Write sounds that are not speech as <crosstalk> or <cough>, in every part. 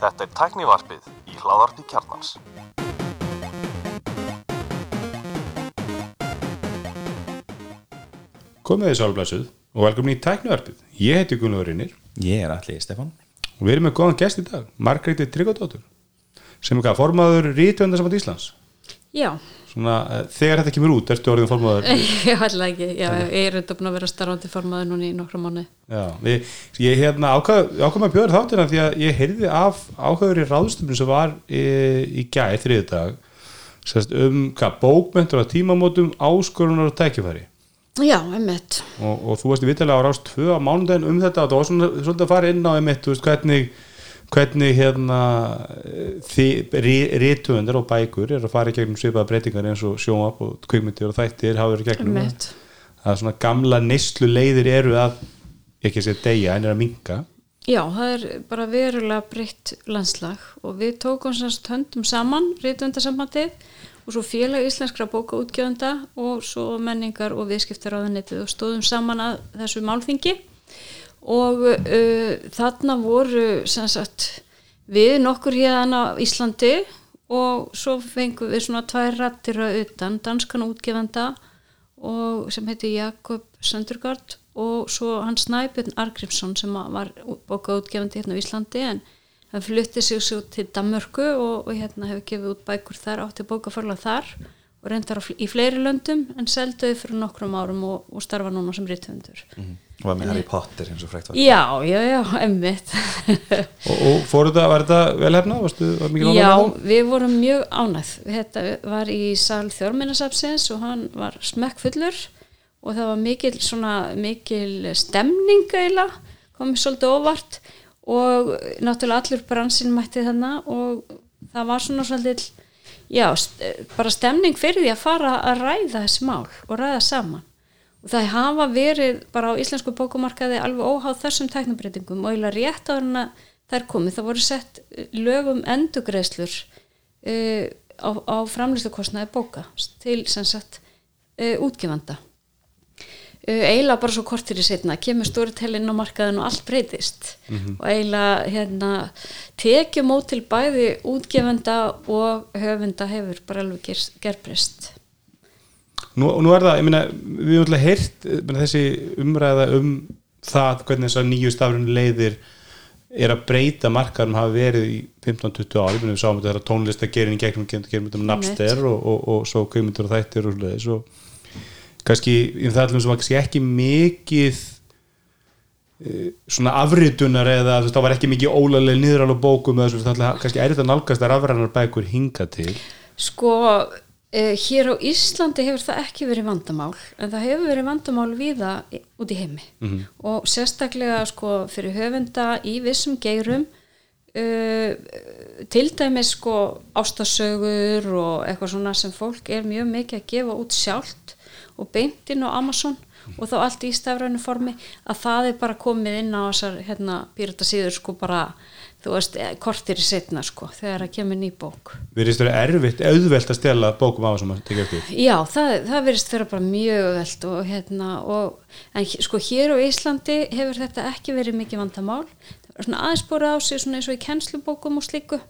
Þetta er tæknivarpið í hláðarpi kjarnans. Komið þið sálblæsuð og velkomin í tæknivarpið. Ég heiti Gunnar Rinnir Ég er allir Stefán og við erum með góðan gest í dag, Margreyti Tryggardóttur, sem er hvað, formaður Rítvöndarsamand Íslands. Já, Svona, eh, þegar þetta kemur út, ertu orðin formaður? <laughs> ég ætla ekki, já, ég er búin að vera starfandi formaður núna í nokkra mánu. Já, ég, ég hérna ákvað með bjóður þáttina því að ég heyrði af ákvæður í ráðstöfnum sem var í, í gæði þriði dag sérst, um hvað, bókmentur á tímamótum, áskorunar og tækifæri. Já, einmitt. og, og þú varst í vitalega á rást 2 á mánudaginn um þetta og það var svona, svona að fara inn á einmitt, þú veist, hvernig hvernig hérna rítuvendur og bækur er að fara í gegnum svipaða breytingar eins og sjónvap og kvikmyndir og þættir hafa verið gegnum Einmitt. það. Er svona gamla neyslu leiðir eru að ekki segja deyja en er að minka Já, það er bara verulega breytt landslag og við tókum semst höndum saman rítvöndasambandið og svo félag íslenskra bókaútgjöfunda og svo menningar og viðskiptaráðunitið og stóðum saman að þessu málþingi og uh, þarna voru sagt við nokkur hérna á Íslandi og svo fengum við svona tvær rattir að utan, danskan útgefanda og sem heiti Jakob Söndergaard og svo hann Snæbjörn Argrímsson sem var bókaútgefandi hérna á Íslandi en hann flutti sig svo til Danmörku og, og hérna hefur gefið út bækur þar átti bókaforla þar og reyndar í fleiri löndum en selduði fyrir nokkrum árum og, og starfa núna sem rithöndur. og var með Harry Potter eins og frækt var Já, já, já, emmitt. <laughs> og, og fóru þetta, var þetta velhefna? Varstu, var Já, það? við vorum mjög ánægð. Þetta var í sal þjórminnasafsins og hann var smekkfullur og það var mikil, svona, mikil stemning eila, komið svolítið óvart og náttúrulega allur bransin mætti þarna og það var svona svolítið, já, st bara stemning fyrir því að fara að ræða þessi mál og ræða saman. Og það hafa verið bara á íslensku bókumarkaði alveg óháð þessum tæknabreitingum og eiginlega rétt áður en að þær komið. Það voru sett eh, lög um endugreislur uh, á, á framlýstukostnaði bóka til sem sagt uh, útgefanda. Uh, eiginlega bara svo kortir í setna, kemur storytellin á markaðin og allt breytist. Og eiginlega hérna, tekjum út til bæði útgefanda og höfunda hefur bara alveg ger, gerbreyst. Nú, nú er það, ég meina, við höfum alltaf heyrt eh, þessi umræða um það hvernig þessar nýju stafrun leiðir er að breyta markarum hafa verið í 15-20 ári, við sáum þetta þegar tónlist að gera í gegnum, gegnum um Napster og, og, og svo kveimyndur og þættir og svoleiðis og kannski, í það allum sem var kannski ekki mikið eh, svona afritunar eða þú veist, það var ekki mikið ólega niður alveg bókum eða svo, það kannski er þetta nálgast að rafrænar bækur hinga til. Sko, uh, hér á Íslandi hefur það ekki verið vandamál en það hefur verið vandamál viða út í heimi. Og sérstaklega sko fyrir höfunda í vissum geirum uh, til dæmis sko ástasögur og eitthvað svona sem fólk er mjög mikið að gefa út sjálft og beint inn á Amazon og þá allt í stafrænu formi að það er bara komið inn á þessar hérna pírata síður sko bara þú veist, eh, kortir í setna sko þegar það kemur ný bók. Við erum erfitt, auðvelt að stela bókum tekja eftir Já, það, það verðist vera bara mjög veld og hérna og, en sko hér á Íslandi hefur þetta ekki verið mikið vandamál. Það aðeins búið á sig svona eins og í kennslubókum og slíku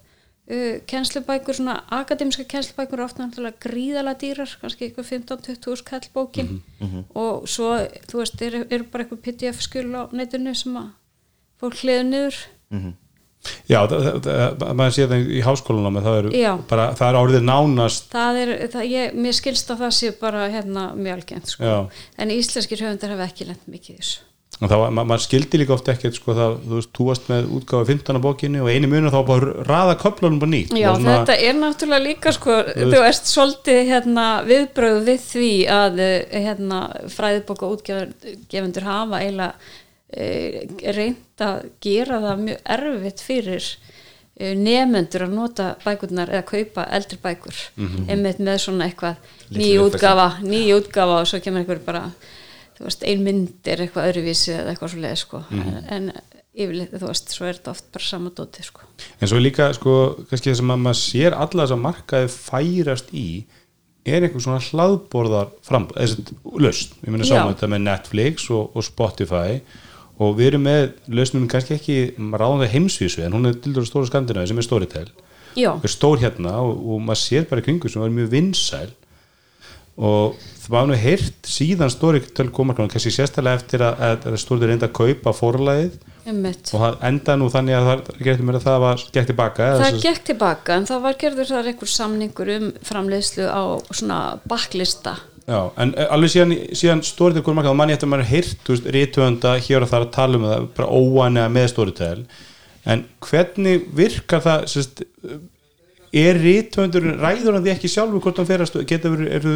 uh, kennslubækur, svona akademiska kennslubækur eru ofta náttúrulega gríðalega dýrar kannski eitthvað 15-20 skall bókin og svo, þú veist, eru er bara eitthvað pdf skul á netinu sem að fólk hliður niður Já, það, það, það, maður sé það í háskólanum það er, Já. bara, það er árið nánast það er, það, ég, mér skilst að það sé bara hérna mjög algengt sko. Já. en íslenskir höfundar hafa ekki lent mikið þessu og það, var- ma maður skildi líka oft ekkert sko, það, þú veist, þú varst með útgáfa 15 á bókinni og einu munu þá bara raða köflunum bara nýtt. Já, svona- þetta er náttúrulega líka sko, þú veist, svolítið hérna, viðbröð við því að eh, hérna, fræðibóka útgefundur hafa eiginlega e, reynd að gera það mjög erfitt fyrir e, nefendur að nota bækurnar eða kaupa eldri bækur. Einmitt með svona eitthvað Litlu ný útgafa, ný útgafa og svo kemur einhver bara veist, ein mynd er eitthvað öðruvísi eða eitthvað svo leið sko. en, en yfirleitt, þú veist, svo er þetta oft bara sama dóti sko. en svo líka, sko, kannski þess að maður sér alla þess að markaði færast í er einhver svona hlaðborðar fram, þessi löst, ég meina sáum þetta með Netflix og, og Spotify og við erum með lausnum kannski ekki ráðandi heimsvísu en hún er til dæru stóra skandinaði sem er Storytel. Já, er stór hérna og, og maður sér bara kringu sem var mjög vinsæl og það var nú heyrt síðan Storytel koma kannski sérstælega eftir að, að, að Storytel reynda að kaupa forlæðið og það enda nú þannig að það getur mér að það var gett tilbaka eða Það gekk tilbaka en það var gerður þar einhver samningur um framleiðslu á svona bakklista Já, en eh, alveg síðan, síðan markað og manni eftir að maður heyrt rítvönda hér og þar að tala um það bara óanega með Storytel en hvernig virkar það sérst, er rítvöndur ræður hann því ekki sjálfur hvort hann fer að geta verið eru,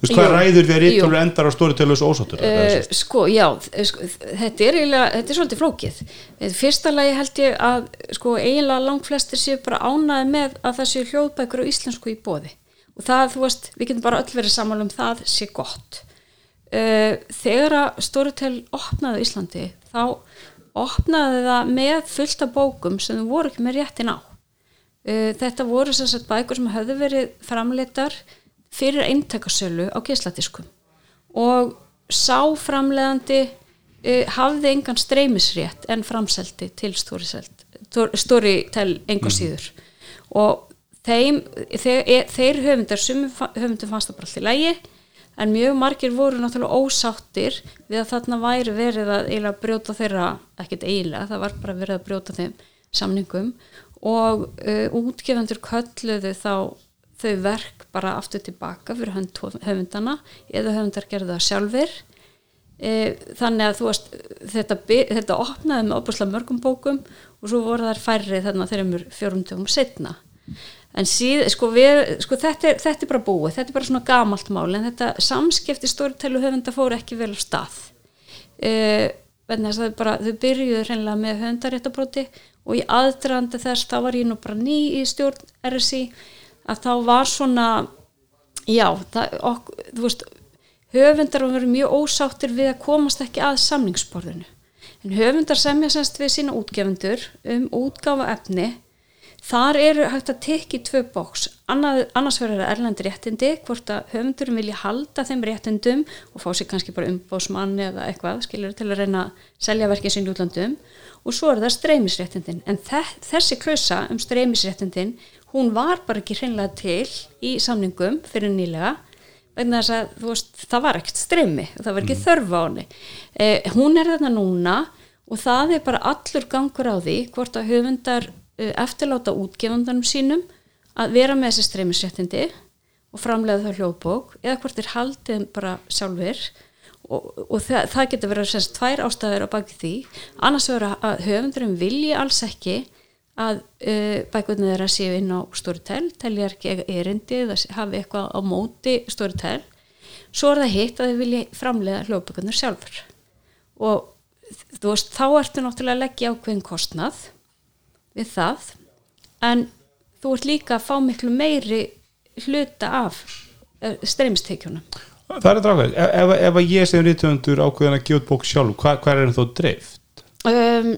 þú veist, hvað Jú, ræður því að rítvöndur endar á Storytel og þessu ósáttur Uh, sko, já, eh, sko, þetta er eiginlega, þetta er svolítið flókið. Eh, Fyrsta lagi held ég að sko eiginlega langt flestir séu bara ánaði með að það séu hljóðbækur á íslensku í bóði. Og það, þú veist, við getum bara öll verið saman um það sé gott. Uh, þegar að Storytel opnaði Íslandi, þá opnaði það með fullt af bókum sem þau voru ekki með réttin á. Uh, þetta voru sagt bækur sem höfðu verið framleitar fyrir eintakasölu á geisladiskum. Og sá framleiðandi uh, hafði engan streymisrétt en framseldi til Storytel enga síður. Og þeim, þeir, e- þeir höfundar fa- höfundum fannst það bara alltaf lægi en mjög margir voru náttúrulega ósáttir við að þarna væri verið að eiginlega brjóta þeirra, ekkert eiginlega það var bara verið að brjóta þeim samningum. Og uh, útgefandur kölluðu þá þau verk bara aftur tilbaka fyrir höfundana eða höfundar gerðu það sjálfur e, þannig að þú veist þetta, þetta opnaði með opuslega mörgum bókum og svo voru þær færri þarna þeirra fjórumdugum setna en síð, sko, við, sko þetta, er, þetta er bara búið, þetta er bara svona gamalt mál en þetta samskipti stórtælu höfunda fóru ekki vel á stað. E, að bara þau byrjuðu hreinlega með höfundaréttabróti og í aðdrandi þess þá var ég nú bara ný í stjórn RSI að þá var svona já, það, ok, þú veist höfundar verið mjög ósáttir við að komast ekki að samningsborðinu. En höfundar semja semst við sína útgefundur um útgáfa efni þar eru hægt að tekja tvö bóks Annað, annars verður það erlendi réttindi hvort að höfundurum vilja halda þeim réttindum og fá sér kannski bara umbósmann eða eitthvað, skilur til að reyna að selja verkið sín útlandum og svo er það streymisréttindin. En þe þessi klausa um streymisréttindin hún var bara ekki hreinlega til í samningum fyrir nýlega vegna þess að veist, það var ekkert streymi það var ekki þörf á henni. Eh, hún er þarna núna og það er bara allur gangur á því hvort að höfundar eh, eftirláta útgefandanum sínum að vera með þessi streymisréttindi og framlega það hljóðbók eða hvort þeir haldið bara sjálfur og, og það, það getur verið sérst tvær ástæður á baki því. Annars verður að höfundurum vilji alls ekki að uh, bækvöldinu þeirra séu inn á Storytel, telja ekki erindi eða hafi eitthvað á móti Storytel. Svo er það hitt að þau vilja framlega hljóðbökunar sjálfur. Og þú veist, þá ertu náttúrulega að leggja ákveðin kostnað við það en þú ert líka að fá miklu meiri hluta af uh, streymistekjunum. Það er drákvæð, ef, ef, ef að ég sem rítvöndur ákveðin að gefa bók sjálf hvað, hvað er það þó dreift? um,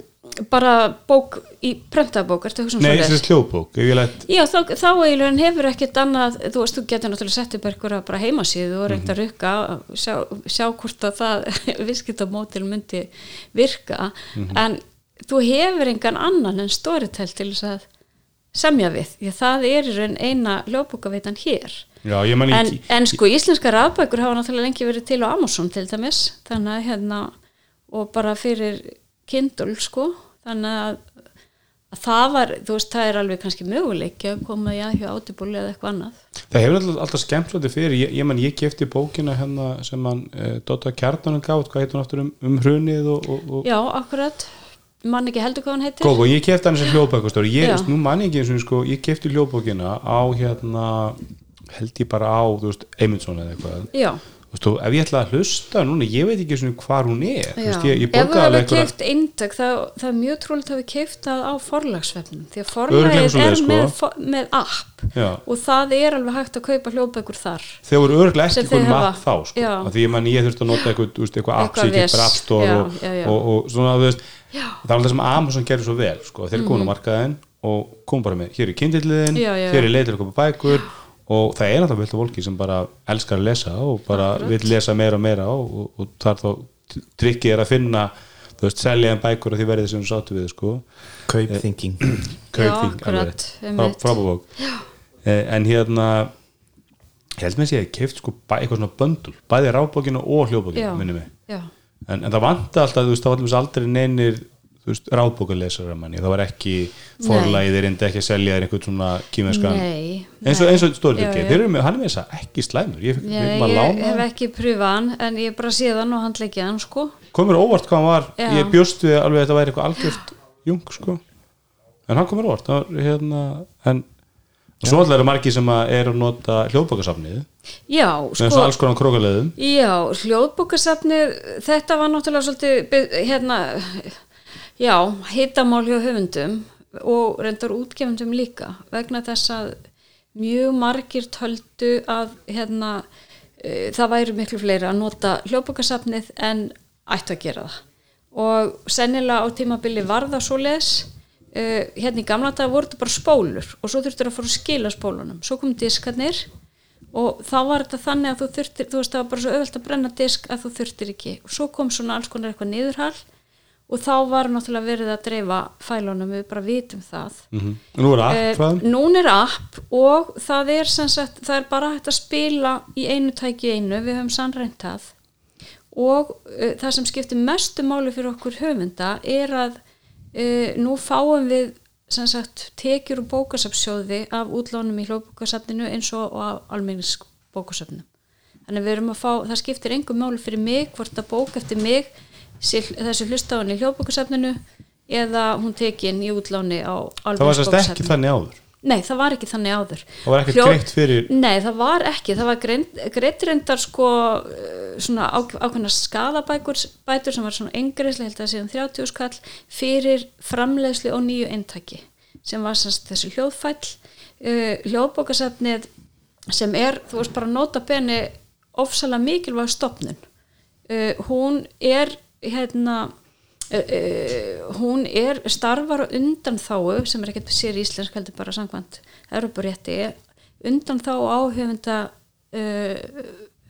bara bók í pröntabók, um Nei, svoleiðis? þessi hljóðbók, Já, þá, þá eiginlega hefur ekkert annað, þú veist, þú getur náttúrulega sett upp eitthvað bara heimasíðu og reynt að rukka sjá, sjá hvort að það <laughs> viðskiptamótil myndi virka en þú hefur engan annan en Storytel til þess að semja við, því að það er í raun eina ljóðbókaveitan hér. Já, ég man en, ekki en sko íslenska rafbækur hafa náttúrulega lengi verið til á Amazon til dæmis þannig að hérna og bara fyrir Kindle sko. Þannig að, að það var þú veist það er alveg kannski möguleik að koma í að hjá átibúli eða eitthvað annað. Það hefur alltaf, alltaf skemmt svolítið fyrir. Ég, ég ég kefti bókina hérna sem hann e, Dóta Kjartanum gátt, hvað heitir hún aftur um, um hrunið og, og, og já, akkurat, mann ekki heldur hvað hann heitir. Góð, ég kefti hann sem hljóðbækustóri ég, nú man ég ekki eins og sko, ég kefti hljóðbókina á hérna held ég bara á, þú veist, Eymundsson eða eitthvað. Já, og ef ég ætla að hlusta núna, ég veit ekki hvar hún er veist, ég, ég ef hefur einhverja- keift eintak það, það er mjög trúlega að við keift það á forlagsvefnum því að forlagið er sko. með, með app Já. og það er alveg hægt að kaupa hljóðbækur þar þeir voru örglega ekki hafa. mapp þá sko. Því ég man ég þurfti að nota eitthvað, app sem ég store Já, og, svona það er alltaf sem Amazon gerir svo vel sko. þeir mm. komin á markaðin og kom bara með hér er kindilliðin, hér er leið til að koma bækur og það er alltaf vilt fólki sem bara elskar að lesa og bara Akkurat. vil lesa meira og meira og, og, og þar þá trikkið er að finna þú veist, selja þeim bækur að því verði sem við sáttu við sko Kaupthinking Kaupþing, Já, alveg akkurat, rétt. einmitt. Frá- frábærbók eh, en hérna ég held með að ég keift sko bæ, eitthvað svona böndul, bæði rábókinu og já, en, en það vanta alltaf þú veist, var alltaf aldrei neynir þú veist, ráðbókalesara manni, það var ekki forlæðir, reyndi ekki að selja þér einhvern svona kýmenskan, nei eins og, nei. og Já, þeir eru með, hann er með þess að ekki slæmur ég, Já, ég, lána hef hann. ekki pröfað hann en ég bara séð hann og handleikið hann sko. Komur óvart hvað hann var, Já. ég bjóst við alveg að þetta væri eitthvað algjört jung sko. En hann komur óvart var, hérna, en svo alltaf eru margir sem er að nota hljóðbókasafnið Já, með sko. alls konar krókaleðum Já, hljóðbókasafnið þetta var náttúrulega svolítið hérna, já, hitamál hjá höfundum og reyndar útgefundum líka vegna þess að mjög margir töldu að hérna, uh, það væri miklu fleiri að nota hljóðbókasafnið en ættu að gera það. Og sennilega á tímabili var það svo les uh, hérna í gamla dag voru þetta bara spólur og svo þurftur að fara að skila spólunum. Svo kom diskarnir og þá var þetta þannig að þú þurftir þú veist það var bara svo öðvöld að brenna disk að þú þurftir ekki. Og svo kom svona alls konar eitthvað niðurhall og þá var náttúrulega verið að dreifa fælunum, við bara vitum það. Mm nú er app Eh, frá þeim Nún er app og það er sagt, það er bara hægt að spila í einu tæki einu, við höfum sannrænt það. Og uh, það sem skiptir mestu máli fyrir okkur höfunda er að uh, nú fáum við sagt tekjur og bókasafnsjóði af útlánum í hljóðbókasafninu eins og á almenningsbókasafnum þannig við erum að fá, það skiptir engum máli fyrir mig hvort að bók eftir mig sé, þessi hlustáðan í hljóðbókasafninu eða hún tekin í útláni á það var sérst ekki þannig áður Nei, það var ekki þannig áður. Það var ekkert greitt fyrir- Nei, það var ekki. Það var greitt, greitt reyndar sko eh, svona á, ákveðna skadabækur bætur sem var svona engreislega held að síðan 30 skall fyrir framleiðslu og nýju eintaki sem var semst þessi hljóðfæll uh, hljóðbókasafnið sem er, þú veist bara nota beni ofsalega mikilvæg stopnun uh, hún er hérna uh, hún er starfar undan þáu sem er ekkert sér íslensk heldur bara samkvæmt Europarétti undan þá á höfunda uh,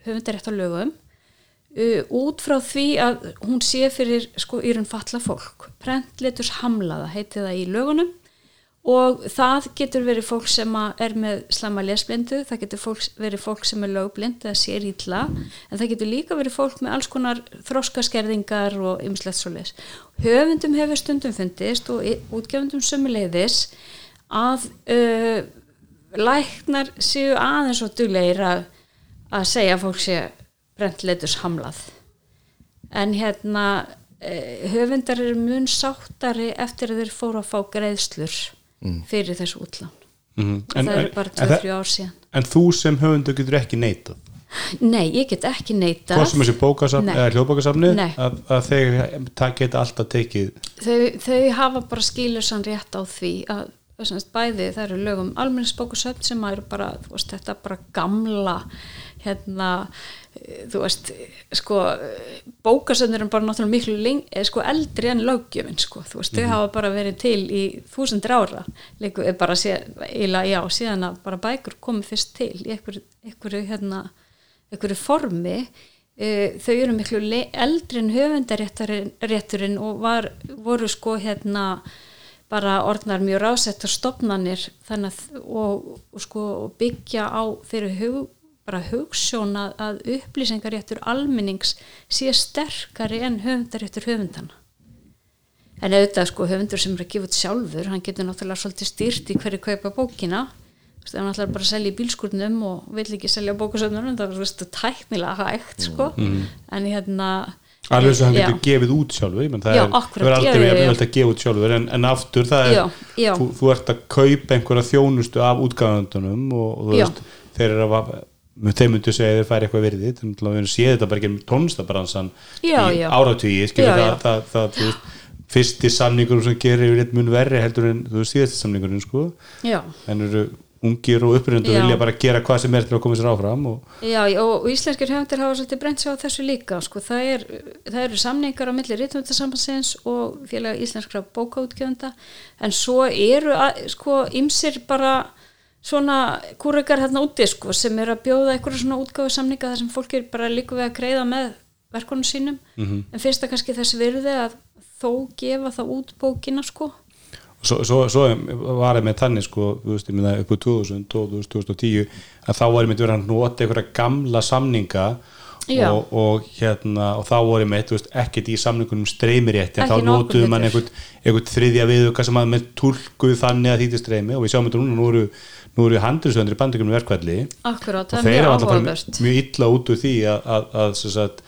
höfundarétt á lögum uh, út frá því að hún sé fyrir sko írun falla fólk. Prentleturs hamlaða heiti það í lögunum og það getur verið fólk sem er með slæma lesblindu, það getur fólk, verið fólk sem er lögblind eða sér ítla en það getur líka verið fólk með alls konar þróskaskerðingar og ymslegt svo les. Höfundum hefur stundum fundist og útgefundum sömuleiðis að uh, læknar séu aðeins og duglegir að, að segja fólk sé brentleitus hamlað en hérna eh, höfundar eru mun sáttari eftir að þeir fóru að fá greiðslur fyrir þessu útlán. Mhm. og það eru bara en, það- 2-3 ár síðan. en þú sem höfundu getur ekki neitað? Nei, ég get ekki neita hvort sem eða hljóðbókasafni að, að þeir geta alltaf tekið þau, þau hafa bara skilur sann rétt á því að bæði það eru lögum almenningsbókusöfn sem eru bara, þú veist, þetta bara gamla hérna þú veist, sko bókasöfnir er bara náttúrulega miklu leng, eh, sko, eldri en löggjöfin sko, þú veist, þau hafa bara verið til í þúsundir ára líku, eh, bara íla, já, síðan að bara bækur komið fyrst til í einhverju, einhverju hérna, einhverju formi e, þau eru miklu eldri en höfundarétturinn og var, voru sko hérna bara orðnar mjög rásettar stopnanir þannig að og, og sko byggja á þeirri hug, bara hugsjón að, að upplýsingaréttur almennings sé sterkari en höfundaréttur höfundana en auðvitað sko höfundur sem er að gefa út sjálfur hann getur náttúrulega svolítið styrt í hverju kaupa bókina veist, ef hann ætlar bara að selja í bílskurnum og vill ekki selja bókasöfnum það er veist, tæknilega hægt sko. en hérna alveg sem hann Já. getur gefið út sjálfur menn það Já, er, akkúrat, það er aldrei vel að gefa út sjálfur en, en aftur það er Já. Þú, þú ert að kaupa einhverja þjónustu af útgáðandunum og, og þú veist þeir eru að þeir myndu segja að þeir færi eitthvað virði þannig að við séð þetta bara ekki um tónlistabransan Já, í áratvíi það, það, það, það fyrsti samningur sem gerir yfir eitt mun verri heldur en þú veist síðasti samningurinn sko en eru ungir og upprændu Já. vilja bara gera hvað sem er til að koma sér áfram og já, og, íslenskir höfundir hafa svolítið brent sig á þessu líka sko. það, er, eru samningar á milli rítumöndasambansins og félag íslenskra bókaútgjöfunda en svo eru sko ymsir bara svona kúrikar hérna úti sko, sem eru að bjóða einhverju svona útgáfu samninga þar sem fólk er bara líku við að greiða með verkunum sínum. En finnst það kannski þess virði að þó gefa það út bókina sko. Svo, svo, svo var ég með þannig sko, þú veist, ég minna upp á 2000 og 2010 að þá var ég með verið að nota einhverja gamla samninga og, og hérna og þá voru með, þú veist, ekkert í samningunum streymirétti, en Ekki þá notuðu mann einhvern þriðja viðuka sem að með tólkuð þannig að þýtti streymi. Og við sjáum þetta núna, nú eru, nú eru handriðsöndir í bandingunum verkvalli akkurát, og þeir eru alltaf mjög illa út úr því að, að, að, sagt,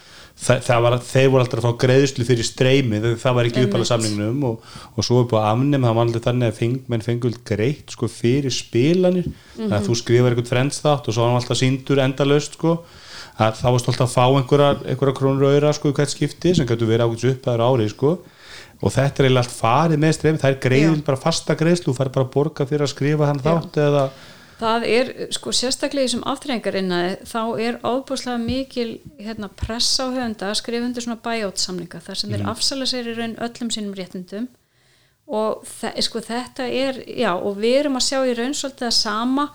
var, þeir voru alltaf að fá greiðslu fyrir streymi þegar það var ekki upp Einmitt. alveg samningnum og, og svo er búið að afnum það var alltaf þannig að feng, menn fengul greitt sko, fyrir spilanir. Þannig að þú skrifar einhvern frends þátt og svo var alltaf síndur endalaust sko, að þá varst alltaf að fá einhverjar, einhverjar krónur auðra sko, í hvert skipti sem getur verið ákveðs upp aðra árið sko. Og þetta er eiginlega allt farið með streymi. Það er greiðil bara fasta greiðslu. Þú fær bara að borga fyrir að skrifa hann Já. þátt eða það er, sko, sérstaklega í þessum aftreyingarinnaði, þá er ábúslega mikil hérna, press á höfunda að skrifa undir svona buyout samninga þar sem þeir afsala sér í raun öllum sínum réttindum. Og sko, þetta er, já, og við erum að sjá í raun svolítið að sama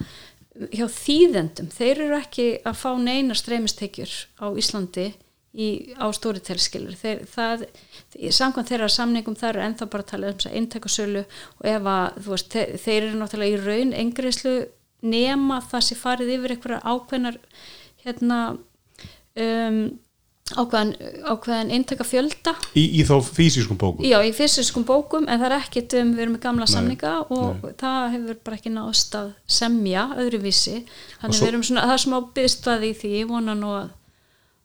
hjá þýðendum, þeir eru ekki að fá neina streymistekjur á Íslandi í, á stóriðtelskilur samkvæmt þeirra samningum það eru ennþá bara að tala um inntakasölu og ef að, veist, þeir, þeir eru náttúrulega í raun engreislu nema það sé farið yfir einhverja ákveðnar hérna um, ákveðan, ákveðan inntaka fjölda. Í, í þá fysiskum bókum? Já, í fysiskum bókum en það er ekkit um, við erum með gamla Nei, samninga og það hefur bara ekki náðst að semja öðruvísi, þannig svo- við erum svona, það er smá byggstað í því, ég vona nú að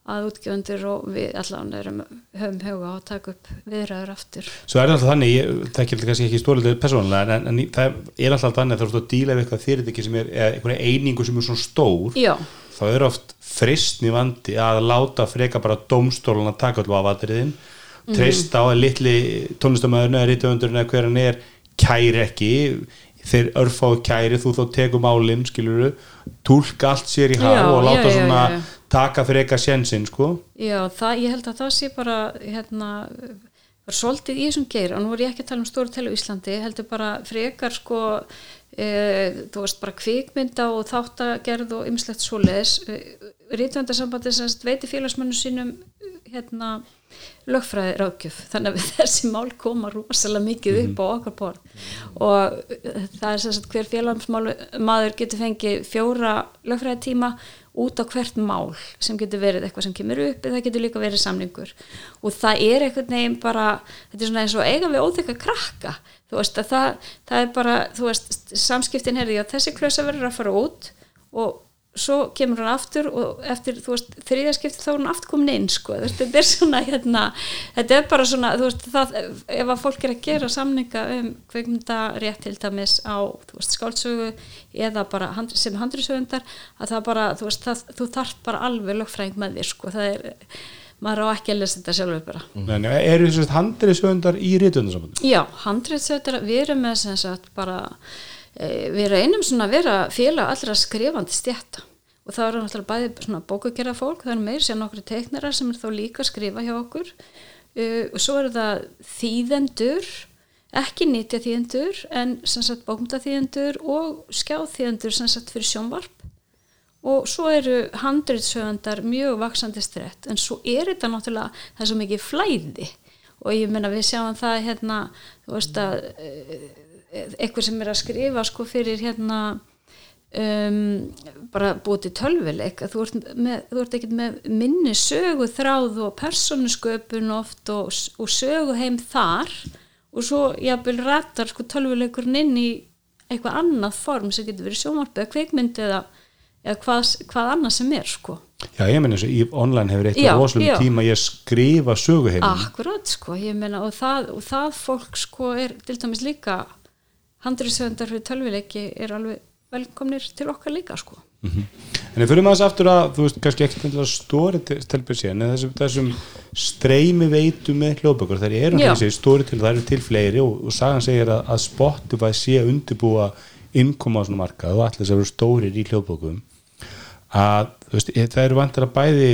að útgjöfundur og við allan erum, höfum huga á að taka upp viðræður aftur. Svo er það alltaf þannig, ég tekja kannski ekki stórlega persónulega, en, en það er alltaf þannig að þú ert að díla við eitthvað fyrirtæki sem er eða einhverja einingu sem er svona stór Já, þá er oft fristni vandi að láta freka bara dómstólun að taka allu af atriðin treysta á að litli tónlistamæðurinn eða rítöfundurinn eða hver hann er kæri ekki þeir örfáðu kæri, þú þá tekur málinn skiluru, túlka allt sér í Já, og láta já, svona já, já. Taka freka sjensinn sko. Já það, ég held að það sé bara hérna var svolítið í þessum geir. Og nú er ég ekki að tala um stóru telu Íslandi, heldur bara frekar sko e, þú veist bara kvikmynda og þáttagerð og ymslegt svoleiðis. Rítvöndarsambandi veiti félagsmönnu sínum hérna lögfræði ráðgjöf þannig að <laughs> þessi mál koma rosalega mikið upp á okkar borð. Og það er sem sagt hver félagsmaður getur fengið fjóra lögfræði tíma út á hvert mál sem getur verið eitthvað sem kemur upp eða það getur líka verið samningur. Og það er einhvern veginn bara þetta er svona eins og eiga við óþekka krakka. Þú veist að það, það er bara veist samskiptin herði að þessi klösa verður að fara út og svo kemur hann aftur og eftir þriðaskipti þá er hann aftur komin inn sko, þetta er svona hérna, þetta er bara svona, þú veist, það ef að fólk er að gera samninga um kveikmynda rétt til dæmis á þú veist, skáldsögu eða bara hand, sem handrisöfundar, að það bara þú veist, það, þú þarft bara alveg lögfræðing með þér sko, það er maður á ekki að lesa þetta sjálfur bara mm. eru þess að handrið sögundar í rítöfundarsambandi Já, handriðsöfundar, við erum með sem sagt bara við reynum svona að vera félag allra skrifandi stjætta og það eru náttúrulega bæði svona bókagerða fólk, það eru meir sem nokkru teiknarar sem er þá líka að skrifa hjá okkur. Uh, og svo eru það þýðendur ekki nýtja þýðendur en sem sagt bókumta þýðendur og skjáð þýðendur sem sagt fyrir sjónvarp. Og svo eru handriðsöfundar mjög vaksandi strætt en svo er þetta náttúrulega það er svo mikið flæði. Og ég meina við sjáum það hérna þú veist að eh, eitthvað sem er að skrifa sko fyrir hérna um, bara búið til tölvileik þú ert, með, þú ert ekkert með minni sögu þráð og persónusköpun oft og, og sögu heim þar og svo jafnvel rættar sko tölvileikurinn inn í eitthvað annað form sem getur verið sjómarpið eða kveikmyndi eða, eða hvað, hvað annað sem er sko. Já, ég menn eins og í online hefur eitt Já, rosalum já. tíma ég skrifa söguheimum Akkurat sko, ég meina og það, og það fólk sko er til dæmis líka handriðsöndar fyrir tölvileiki er alveg velkomnir til okkar líka sko. En ef fyrir maður þess aftur að, þú veist, kannski endilega stóri telpið síðan, en þessum, þessum streymi veitum með hljóðbökur, þær eru þessi stóri til, þær eru til fleiri og, og sagan segir að, að Spotify sé að undirbúa innkoma á svona markað og allir sem eru stórir í hljóðbökum að, veist, það eru vantar að bæði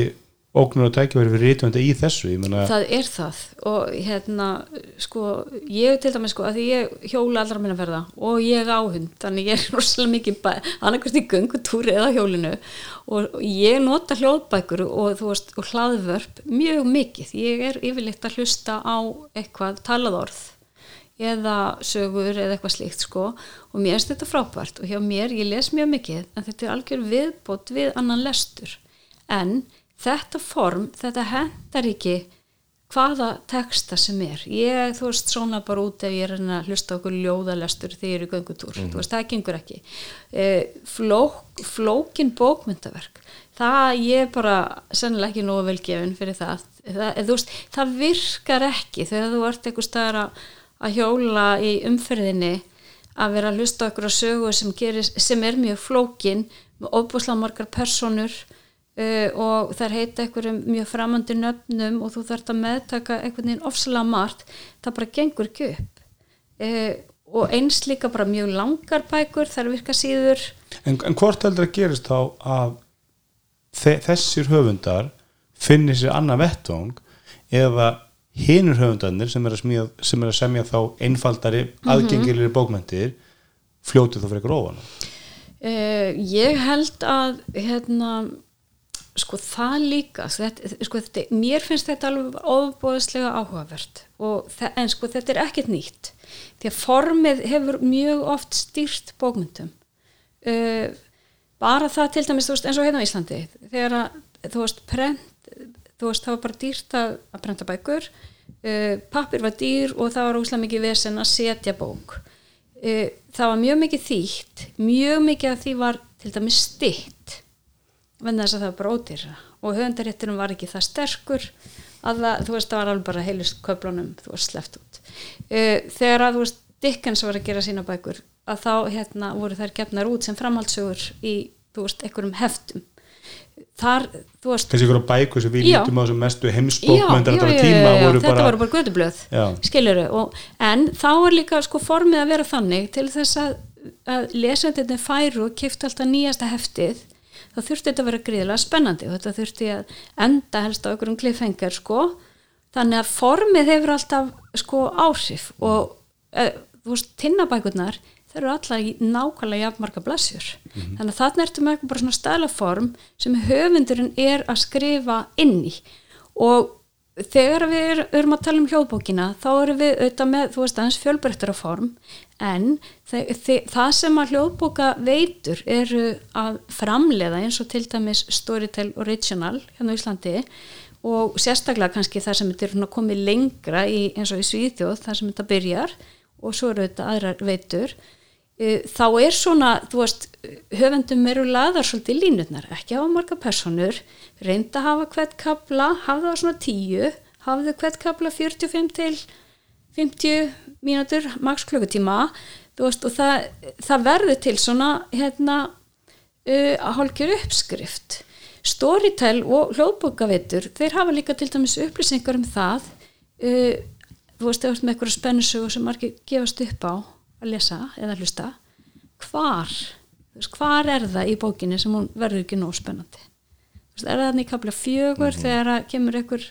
ógnur og tækifæri fyrir rítvönda í þessu ég meina, það er það. Og hérna sko ég til dæmis sko að því ég hjóla allra minna ferða og ég á hund þannig ég er <laughs> rosalega mikið annarkvæmst í göngutúri eða hjólinu. Og ég nota hljóðbækur og þú veist og hlaðvörp mjög mikið. Ég er yfirleitt að hlusta á eitthvað talað orð eða sögur eða eitthvað slíkt sko. Og mér finnst þetta frábært. Og hjá mér ég les mjög mikið en þetta er algjör viðbót við annan lestur. En þetta form, þetta hendar ekki hvaða texta sem er. Ég, þú veist, svona bara út ef ég er að hlusta okkur ljóðalestur þegar ég er í göngutúr, mm -hmm. þú veist, það gengur ekki. E, flók, flókin bókmyndaverk, það ég bara sennilega ekki nógu velgefin fyrir það, það þú veist, það virkar ekki þegar þú ert eitthvað staðar að hjóla í umferðinni að vera að hlusta okkur að sögu sem, gerir, sem er mjög flókin með óbúslega margar personur Uh, og þær heita einhverjum mjög framandi nöfnum og þú þarfst að meðtaka einhvern veginn ofsalega margt. Það bara gengur ekki upp. Uh, og eins líka bara mjög langar bækur þær virka síður. En, en hvort heldur að gerist þá að þessir höfundar finnir sér annað vettvang eða hinur höfundarnir sem er smíða, sem er að semja þá einfaldari mm -hmm. aðgengilir bókmyndir fljótið þá fyrir gróðan uh, Ég held að hérna sko það líka þetta, sko, þetta, mér finnst þetta alveg ofbóðslega áhugavert það, en sko þetta er ekkert nýtt því að formið hefur mjög oft stýrt bókmyndum uh, bara það til dæmis veist, eins og hérna á Íslandi þegar að þú veist, prent, þú veist það var bara dýrt að, að prenta bækur uh, pappir var dýr og það var óslæm mikið vesen að setja bók. Uh, það var mjög mikið þýtt mjög mikið að því var til dæmis stitt venna þess að það var bara ódýra og höfundaréttunum var ekki það sterkur að það, þú veist, það var alveg bara heilust köflunum, þú veist, sleft út. Uh, þegar að, þú veist, Dickens var að gera sína bækur, að þá, hérna, voru þær gefnar út sem framhaldsögur í, þú veist, einhverjum heftum. Þar, þú veist þessi ykkur á bækur sem við lítum á sem mestu heimsbókmyndar þetta var tíma já, þetta bara, voru bara gödublöð, skiljuru en þá er líka, sko, formið að vera þannig til þess að, að lesendinni færu og kifta alltaf nýjasta heftið þá þurfti þetta að vera gríðilega spennandi og þetta þurfti að enda helst á einhverjum klifengar sko. Þannig að formið hefur alltaf sko áhrif og e, þú veist, tinnabækurnar þau eru alltaf í nákvæmlega jafnmarka blassjur mm -hmm. þannig að þarna ertu með bara svona stælaform sem höfundurinn er að skrifa inn í. Og þegar við erum að tala um hljóðbókina þá erum við auðvitað með, þú veist, aðeins fjölbreyttara form en það sem að hljóðbóka veitur eru að framleiða eins og til dæmis Storytel Original hérna á Íslandi og sérstaklega kannski þar sem þetta er komið lengra í, eins og í Svíðjóð þar sem þetta byrjar og svo eru þetta aðrar veitur. E, þá er svona, þú veist höfendum eru laðar svolítið línutnar ekki hafa marga personur reynda hafa hvert kabla, hafa það svona tíu hafa þau hvert kabla 45 til 50 mínútur, maks klukkutíma. Veist, og það, það verður til svona hérna uh, að hálkjör uppskrift. Storytel og hljóðbókavitur þeir hafa líka til dæmis upplýsingar um það uh, þú veist, eða með eitthvað spennusögur sem margir gefast upp á að lesa eða hlusta hvar, veist, hvar er það í bókinni sem hún verður ekki nóg spennandi? Veist, er það þannig kapla fjögur mm -hmm. þegar kemur einhver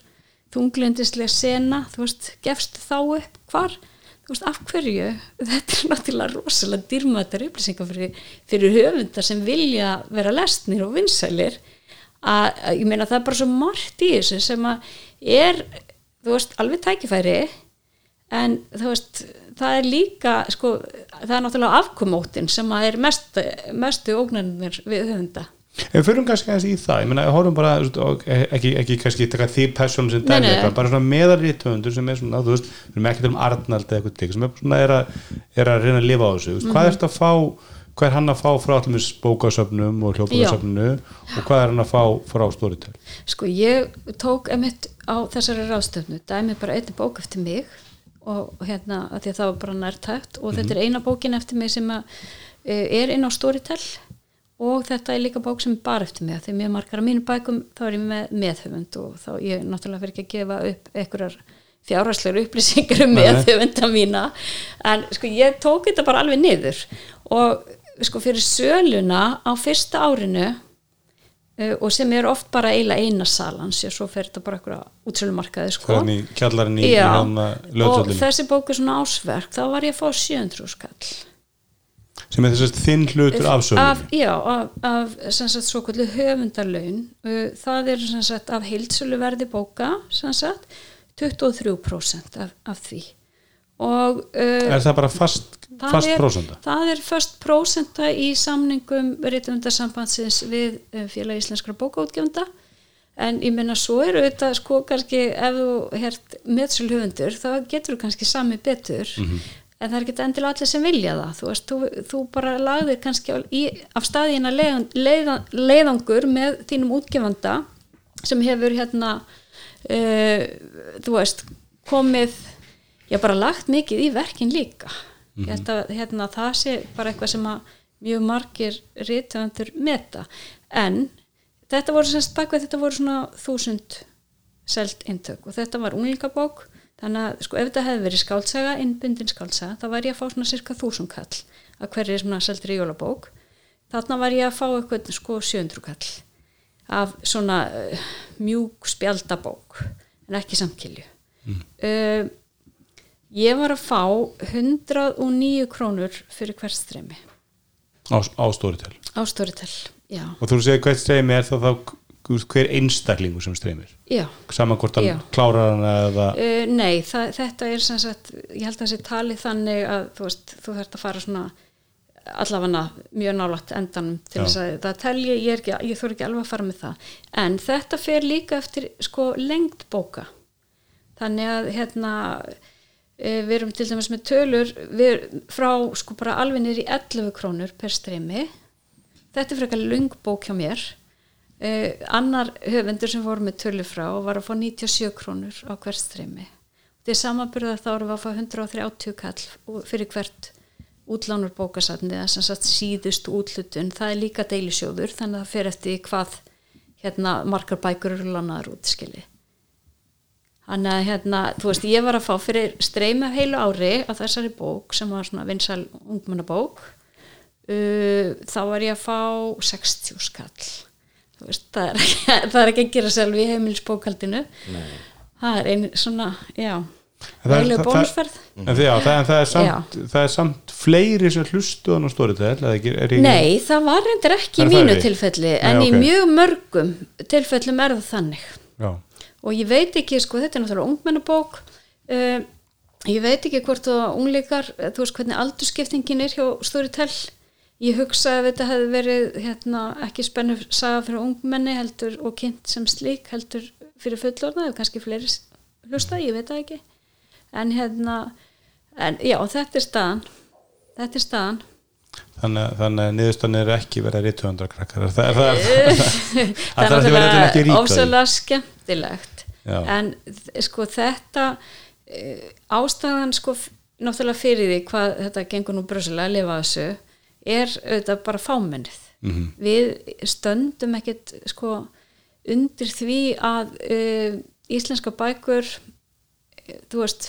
þunglindislega sena, þú veist, gefst þá upp? Hvar, þú veist, af hverju? Þetta er náttúrulega rosalega dýrmættar upplýsingar fyrir, fyrir höfundar sem vilja vera lesnir og vinsælir. Að, ég meina það er bara svo margt í þessu sem að er, þú veist, alveg tækifæri en þú veist það er líka, sko, það er náttúrulega afkomótin sem að er mest, mestu ógnarnir við höfunda En fyrir kannski aðeins í það, ég menna, hórum bara ekki, ekki kannski taka því persónum sem dæmi eitthvað, bara svona meðalriðtöfundur sem er svona, þú veist, við erum ekki til um Arnald eða eitthvað, sem er svona, er að, er að reyna að lifa á þessu, mm -hmm. hvað ert að fá hvað er hann að fá frá allir bókasöfnum og hljóðbókasöfnu og hvað er hann að fá frá Storytel? Sko, ég tók emitt á þessari ráðstöfnu, dæmi bara einni bók eftir mig og hérna, að því að það var bara nærtægt og mm -hmm. þetta er eina bókin eftir mig sem að, e, er inn á Storytel og þetta er líka bók sem er bara eftir mig því mjög margar af mínu bækum þá er ég með meðhöfund og þá ég náttúrulega fyrir ekki að gefa upp einhverjar fjárhærslegur upplýsingar um meðhöfunda mína. En sko ég tók þetta bara alveg niður. Og sko fyrir söluna á fyrsta árinu uh, og sem er oft bara eiginlega eina salan sér svo fer þetta bara eitthvað útsölumarkaði sko. Þannig í kjallarinn í, í Já, hana og þessi bók er svona ásverk þá var ég að fá 700 skall sem er þess að þinn hlutur af af, sölunni já, af, af sagt, svo kvöldu höfundarlaun. Uh, það er sagt, af heilsöluverði bóka sagt, 23% af, af því. Og uh, Er það bara fast, það fast er, prósenda? það er fast prósenta í samningum reytundarsambandsins við uh, félag íslenskra bókaútgefunda en ég menna svo eru þetta sko kannski ef þú hert meðsölu höfundur þá getur þú kannski sami betur en það er ekki endilega allir sem vilja það. Þú, veist, þú, þú bara lagðir kannski í, af staðina leiðan, leiðan, leiðangur með þínum útgefanda sem hefur hérna uh, þú veist komið, já bara lagt mikið í verkin líka. Ég held að hérna, það sé bara eitthvað sem að mjög margir rítuðandur meta. En þetta voru semst bakveð þetta voru svona þúsund selt intök og þetta var unglingabók þannig að sko ef þetta hefði verið skáltsaga innbundin skáltsaga þá var ég að fá svona cirka þúsund kall að hverju svona seldur í jólabók. Þarna var ég að fá eitthvað sko 700 kall af svona uh, mjúk spjaldabók en ekki samkilju mm. ég var að fá 109 krónur fyrir hvert streymi. Á, á Storytel. Á Storytel, já, og þú segir hvert streymi er það þá hver einstaklingu sem streymir? Já. Saman hvort hann Já. klárar hann eða Uh, nei, það, þetta er sem sagt, ég held að þessi tali þannig að þú veist, þú þarft að fara svona allavega mjög nálægt endanum til þess að það telji, ég ég þór ekki alveg að fara með það. En þetta fer líka eftir sko lengt bóka. Þannig að hérna eh, við erum til dæmis með tölur við, frá sko bara alveg í 11 krónur per streymi. Þetta er frekar lung bók hjá mér uh, annar höfundur sem fór með tölu frá var að fá 97 krónur á hvert streymi. Til samanburða þá erum við að fá 130 kall fyrir hvert útlánur bókasafni eða sem sagt síðust útlutun, það er líka deilisjóður þannig að það fer eftir hvað hérna margar bækur eru lánaðar út skilji. Þannig að hérna, þú veist, ég var að fá fyrir streymi af heilu ári að þessari bók sem var svona vinsæl ungmennabók uh, þá var ég að fá 60 skall veist, það er ekki, <laughs> það er ekki að gera sjálf í heimilisbókaldinu það er einu svona, já það heilu það- bónusferð. En, það, já, það, en það, er samt, það er samt fleiri sem hlustu á ekki, Nei, það var reyndar ekki í mínu tilfelli Nei, en ok. í mjög mörgum tilfellum er það þannig. Já, og ég veit ekki, sko, þetta er náttúrulega ungmennabók uh, ég veit ekki hvort það ungleikar, eh, þú veist hvernig aldurskiptingin er hjá Storytel ég hugsa ef þetta hefði verið hérna, ekki spennu saga fyrir ungmenni heldur og kynnt sem slík heldur fyrir fullorna, eða kannski fleiri hlusta, ég veit það ekki. En hérna en já, þetta er staðan. Þetta er staðan. Þannig, að- þannig að niðurstann er ekki verið rítuðandra krakkar. Það, það, <laughs> það, það er náttúrulega ofsalega skemmtilegt. Já. en sko þetta uh, ástæðan sko náttúrulega fyrir því hvað þetta gengur nú brössulega að lifa þessu er auðvitað bara fámennið. Mhm. við stöndum ekkit sko undir því að uh, íslenska bækur eh, þú veist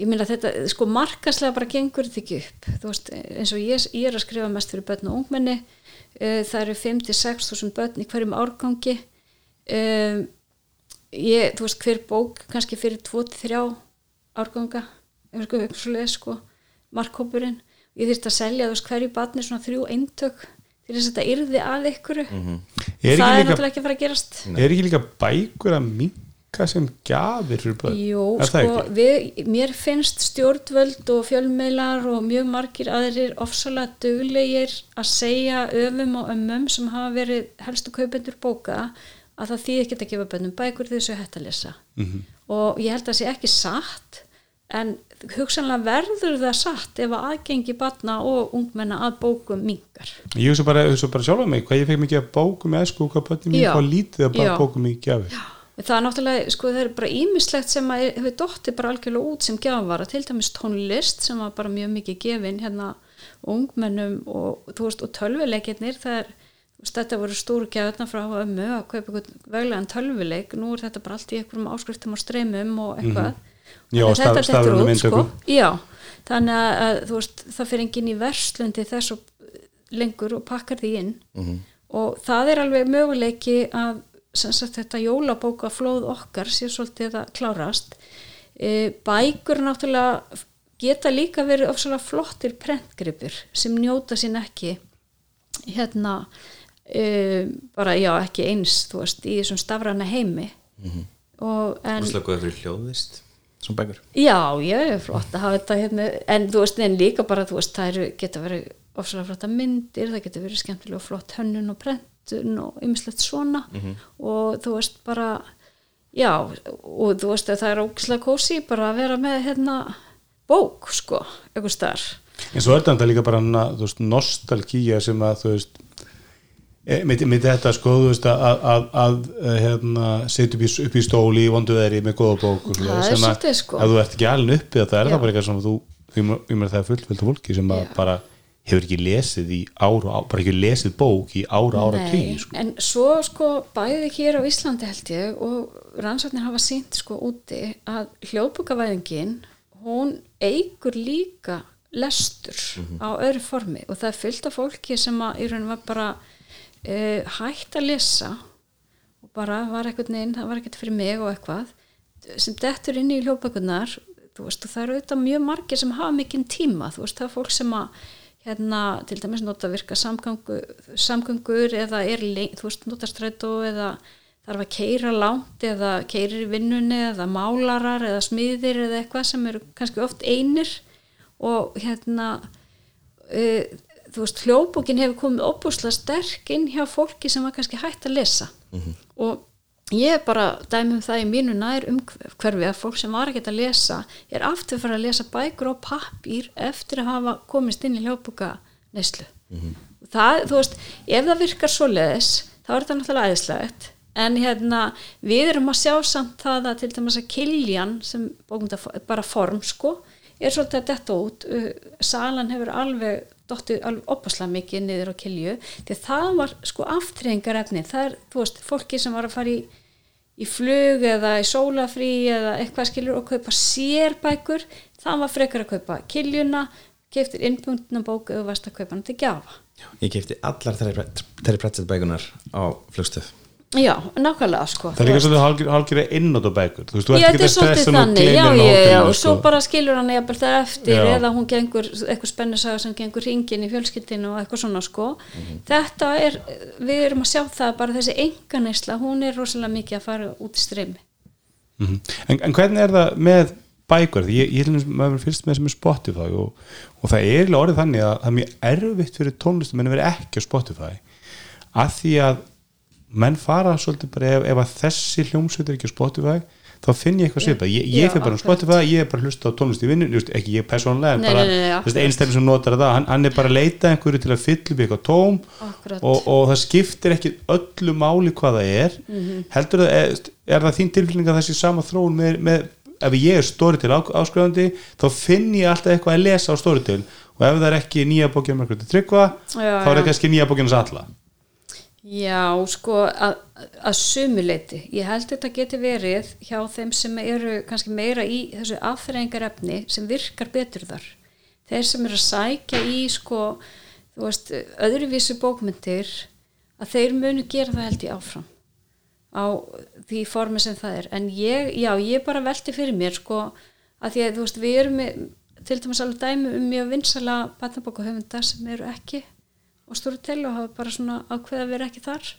ég meina þetta, sko markaslega bara gengur þetta ekki upp. Þú veist, eins og ég, ég er að skrifa mest fyrir börn og ungmenni uh, það eru 5-6 þúsund börn í hverjum árgangi. Ég, þú veist, hver bók kannski fyrir 2-3 árganga leið, sko markkópurinn, ég þyrst að selja þú veist, hverju barni svona þrjú eintök til þess að þetta yrði að ykkur er, það ekki er líka, náttúrulega ekki að fara að gerast. Er ekki líka bækur að minka sem gjafir fyrir börn? Jú, það sko, við, mér finnst stjórnvöld og fjölmiðlar og mjög margir aðrir ofsalega duglegir að segja öfum og ömmum sem hafa verið helstu kaupendur bóka að það þýð ekki að gefa bönnum bækur því þessu hætt að lesa. Mhm. og ég held að það sé ekki satt en hugsanlega verður það satt ef að aðgengi batna og ungmenna að bókum mingar ég hugsa bara, bara sjálfa mig hvað ég fekk mikið að bókum með sko, hvað börnum mín Já. hvað lítið að Já. bókum í gjafir Það er náttúrulega, sko það er bara ímislegt sem að hefur dottið bara algjörlega út sem gjafara, til dæmis tónlist sem var bara mjög mikið gefin hérna ungmennum og, og tölvuleikirnir, það er þetta voru stóru gjafirna frá ömmu að kaupa eitthvað veglegan tölvuleik, nú er þetta bara allt í einhverjum áskriftum og streymum og eitthvað Mhm. Já, staf- stafrænum út, sko. þannig að, að þú veist, það fyrir enginn í verslundi þess og lengur og pakkar því inn. Og það er alveg möguleiki að sagt, þetta jólabóka flóð okkar sé svolítið að klárast. E, bækur náttúrulega geta líka verið ofsalega flottir prentgripir sem njóta sín ekki hérna e, bara já ekki eins þú veist í þessum stafrana heimi. Og en góðið fyrir hljóðvist Svona bækur. Já, ég er flott að hafa þetta hérna, en þú veist, en líka bara, þú veist, það eru, geta verið ofsalega flotta myndir, það geta verið skemmtilega flott hönnun og prentun og ymmislegt svona. Og þú veist bara, já, og þú veist að það er ógislega kósi bara að vera með hérna bók, sko, einhvers staðar. en svo er þetta líka bara þú veist, nostalgía sem að þú veist e, með, með þetta sko þú veist að, að, að, að hérna, setja upp, upp í stóli í vondu veri með góða bók og er sem að sko. þú ert ekki alveg uppi það er Já. það bara eitthvað sem þú því mér það er fullföldu fólki sem að bara hefur ekki lesið í ára, bara ekki lesið bók í ára ára tíu sko. en svo sko bæði hér á Íslandi held ég og rannsóknir hafa sínt sko úti að hljóðbókavæðingin hún eigur líka lestur á öðru formi og það er fullt af fólki sem að í raun var bara uh, hægt að lesa og bara var eitthvað neinn, það var ekkert fyrir mig og eitthvað sem dettur inn í hljóðbækunar þú veist og það eru auðvitað mjög margir sem hafa mikinn tíma, þú veist það er fólk sem að hérna til dæmis nota virka samgangu, samgangur eða er, leng- þú veist, nota strætó eða þarf að keira langt eða keirir í vinnunni eða málarar eða smiðir eða eitthvað sem eru kannski oft einir og hérna uh, þú veist, hljóðbókin hefur komið opuslega sterk inn hjá fólki sem var kannski hægt að lesa. Og ég bara dæmi um það í mínu nær umhverfi að fólk sem var ekkert að lesa er aftur fyrir að lesa bækur á pappír eftir að hafa komist inn í hljóðbóka neyslu það, þú veist, ef það virkar svoleiðis þá er þetta náttúrulega æðislegt. En hérna, við erum að sjá samt það að til dæmis að kiljan sem bókmynda, bara form sko er svolítið að detta út. Uh, salan hefur alveg dottið alveg opaslega mikið niður á kilju því að það var sko aftreyingar efni það er, þú veist, fólki sem var að fara í í flug eða í sólafrí eða eitthvað skilur og kaupa sérbækur það var frekar að kaupa kiljuna keftir innbundna bóku eða varst að kaupa hann til gjafa. Ég kefti allar þeirri pretzel bækunar á flugstöð já, nákvæmlega sko það er líka svolítið hálfgerð einnótt á bækur þú veist, þú ert Já, ekki að stressa nú já, já, já, hótelinu, og svo sko. bara skilur hann jafnvel það eftir Já. eða hún gengur eitthvað spennisaga sem gengur ringin í fjölskyldinu og eitthvað svona sko. Þetta er, við erum að sjá það bara þessi enganisla, hún er rosalega mikið að fara út í streymi. Mhm. en, en hvernig er það með bækur? Ég, ég held að maður fyrst með sem er Spotify og, og það er orðið þannig að það er mjög erfitt fyrir tónlistum en að vera ekki á Spotify að því að menn fara svolítið bara ef, ef að þessi hljómsveit er ekki á Spotify þá finn ég eitthvað svipað, ég, ég fyrir bara á. Spotify ég er bara hlusta á tónlist í vinnu ekki ég persónulega en Nei, bara nei, akkurat. einstaklega sem notar það hann, hann er bara að leita einhverju til að fylla upp eitthvað tóm og, og það skiptir ekki öllu máli hvað það er Mhm. heldur það, er, er það þín tilfélning að þessi sama þróun með, með ef ég er Storytel áskrifandi þá finn ég alltaf eitthvað að lesa á Storytel og ef það er ekki nýja Já, þá er það kannski nýja alla Já, sko, að, að sumuleiti. Ég held þetta geti verið hjá þeim sem eru kannski meira í þessu afþreyingarefni sem virkar betur þar. Þeir sem eru að sækja í, sko, þú veist, öðruvísu bókmyndir, að þeir munu gera það held ég áfram á því formi sem það er. En ég, já, ég bara velti fyrir mér, sko, að því að, þú veist, við erum til dæmis alveg dæmi um mjög vinsala batnabókahöfunda sem eru ekki og stóru til og hafa bara svona ákveða að vera ekki þar.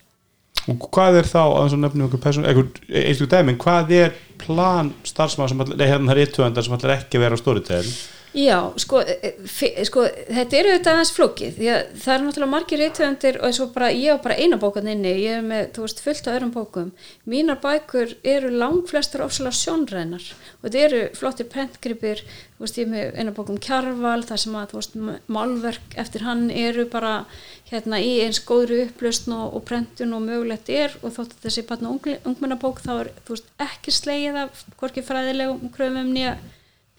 Og hvað er þá, að þess að nefnum einhver person, einhver einstaklega dæmi, en hvað er plan starfsmann sem allir, nei hérna það er eittuðandar sem allir ekki vera á Storytel Já, sko, e, fi- sko þetta er auðvitað aðeins flókið því að það er náttúrulega margir reytöfundir og og bara, ég á bara eina bókan inni ég er með, þú veist, fullt af öðrum bókum. Mínar bækur eru langflestar ofsalega sjónrænar og þetta eru flottir prentgripir, þú veist, ég er með eina bókum Kjarval, þar sem að, þú veist, málverk eftir hann eru bara hérna í eins góðru upplöstn og, og prentun og mögulegt er og þótt að þessi barna ungmennabók þá er, þú veist, ekki slegið af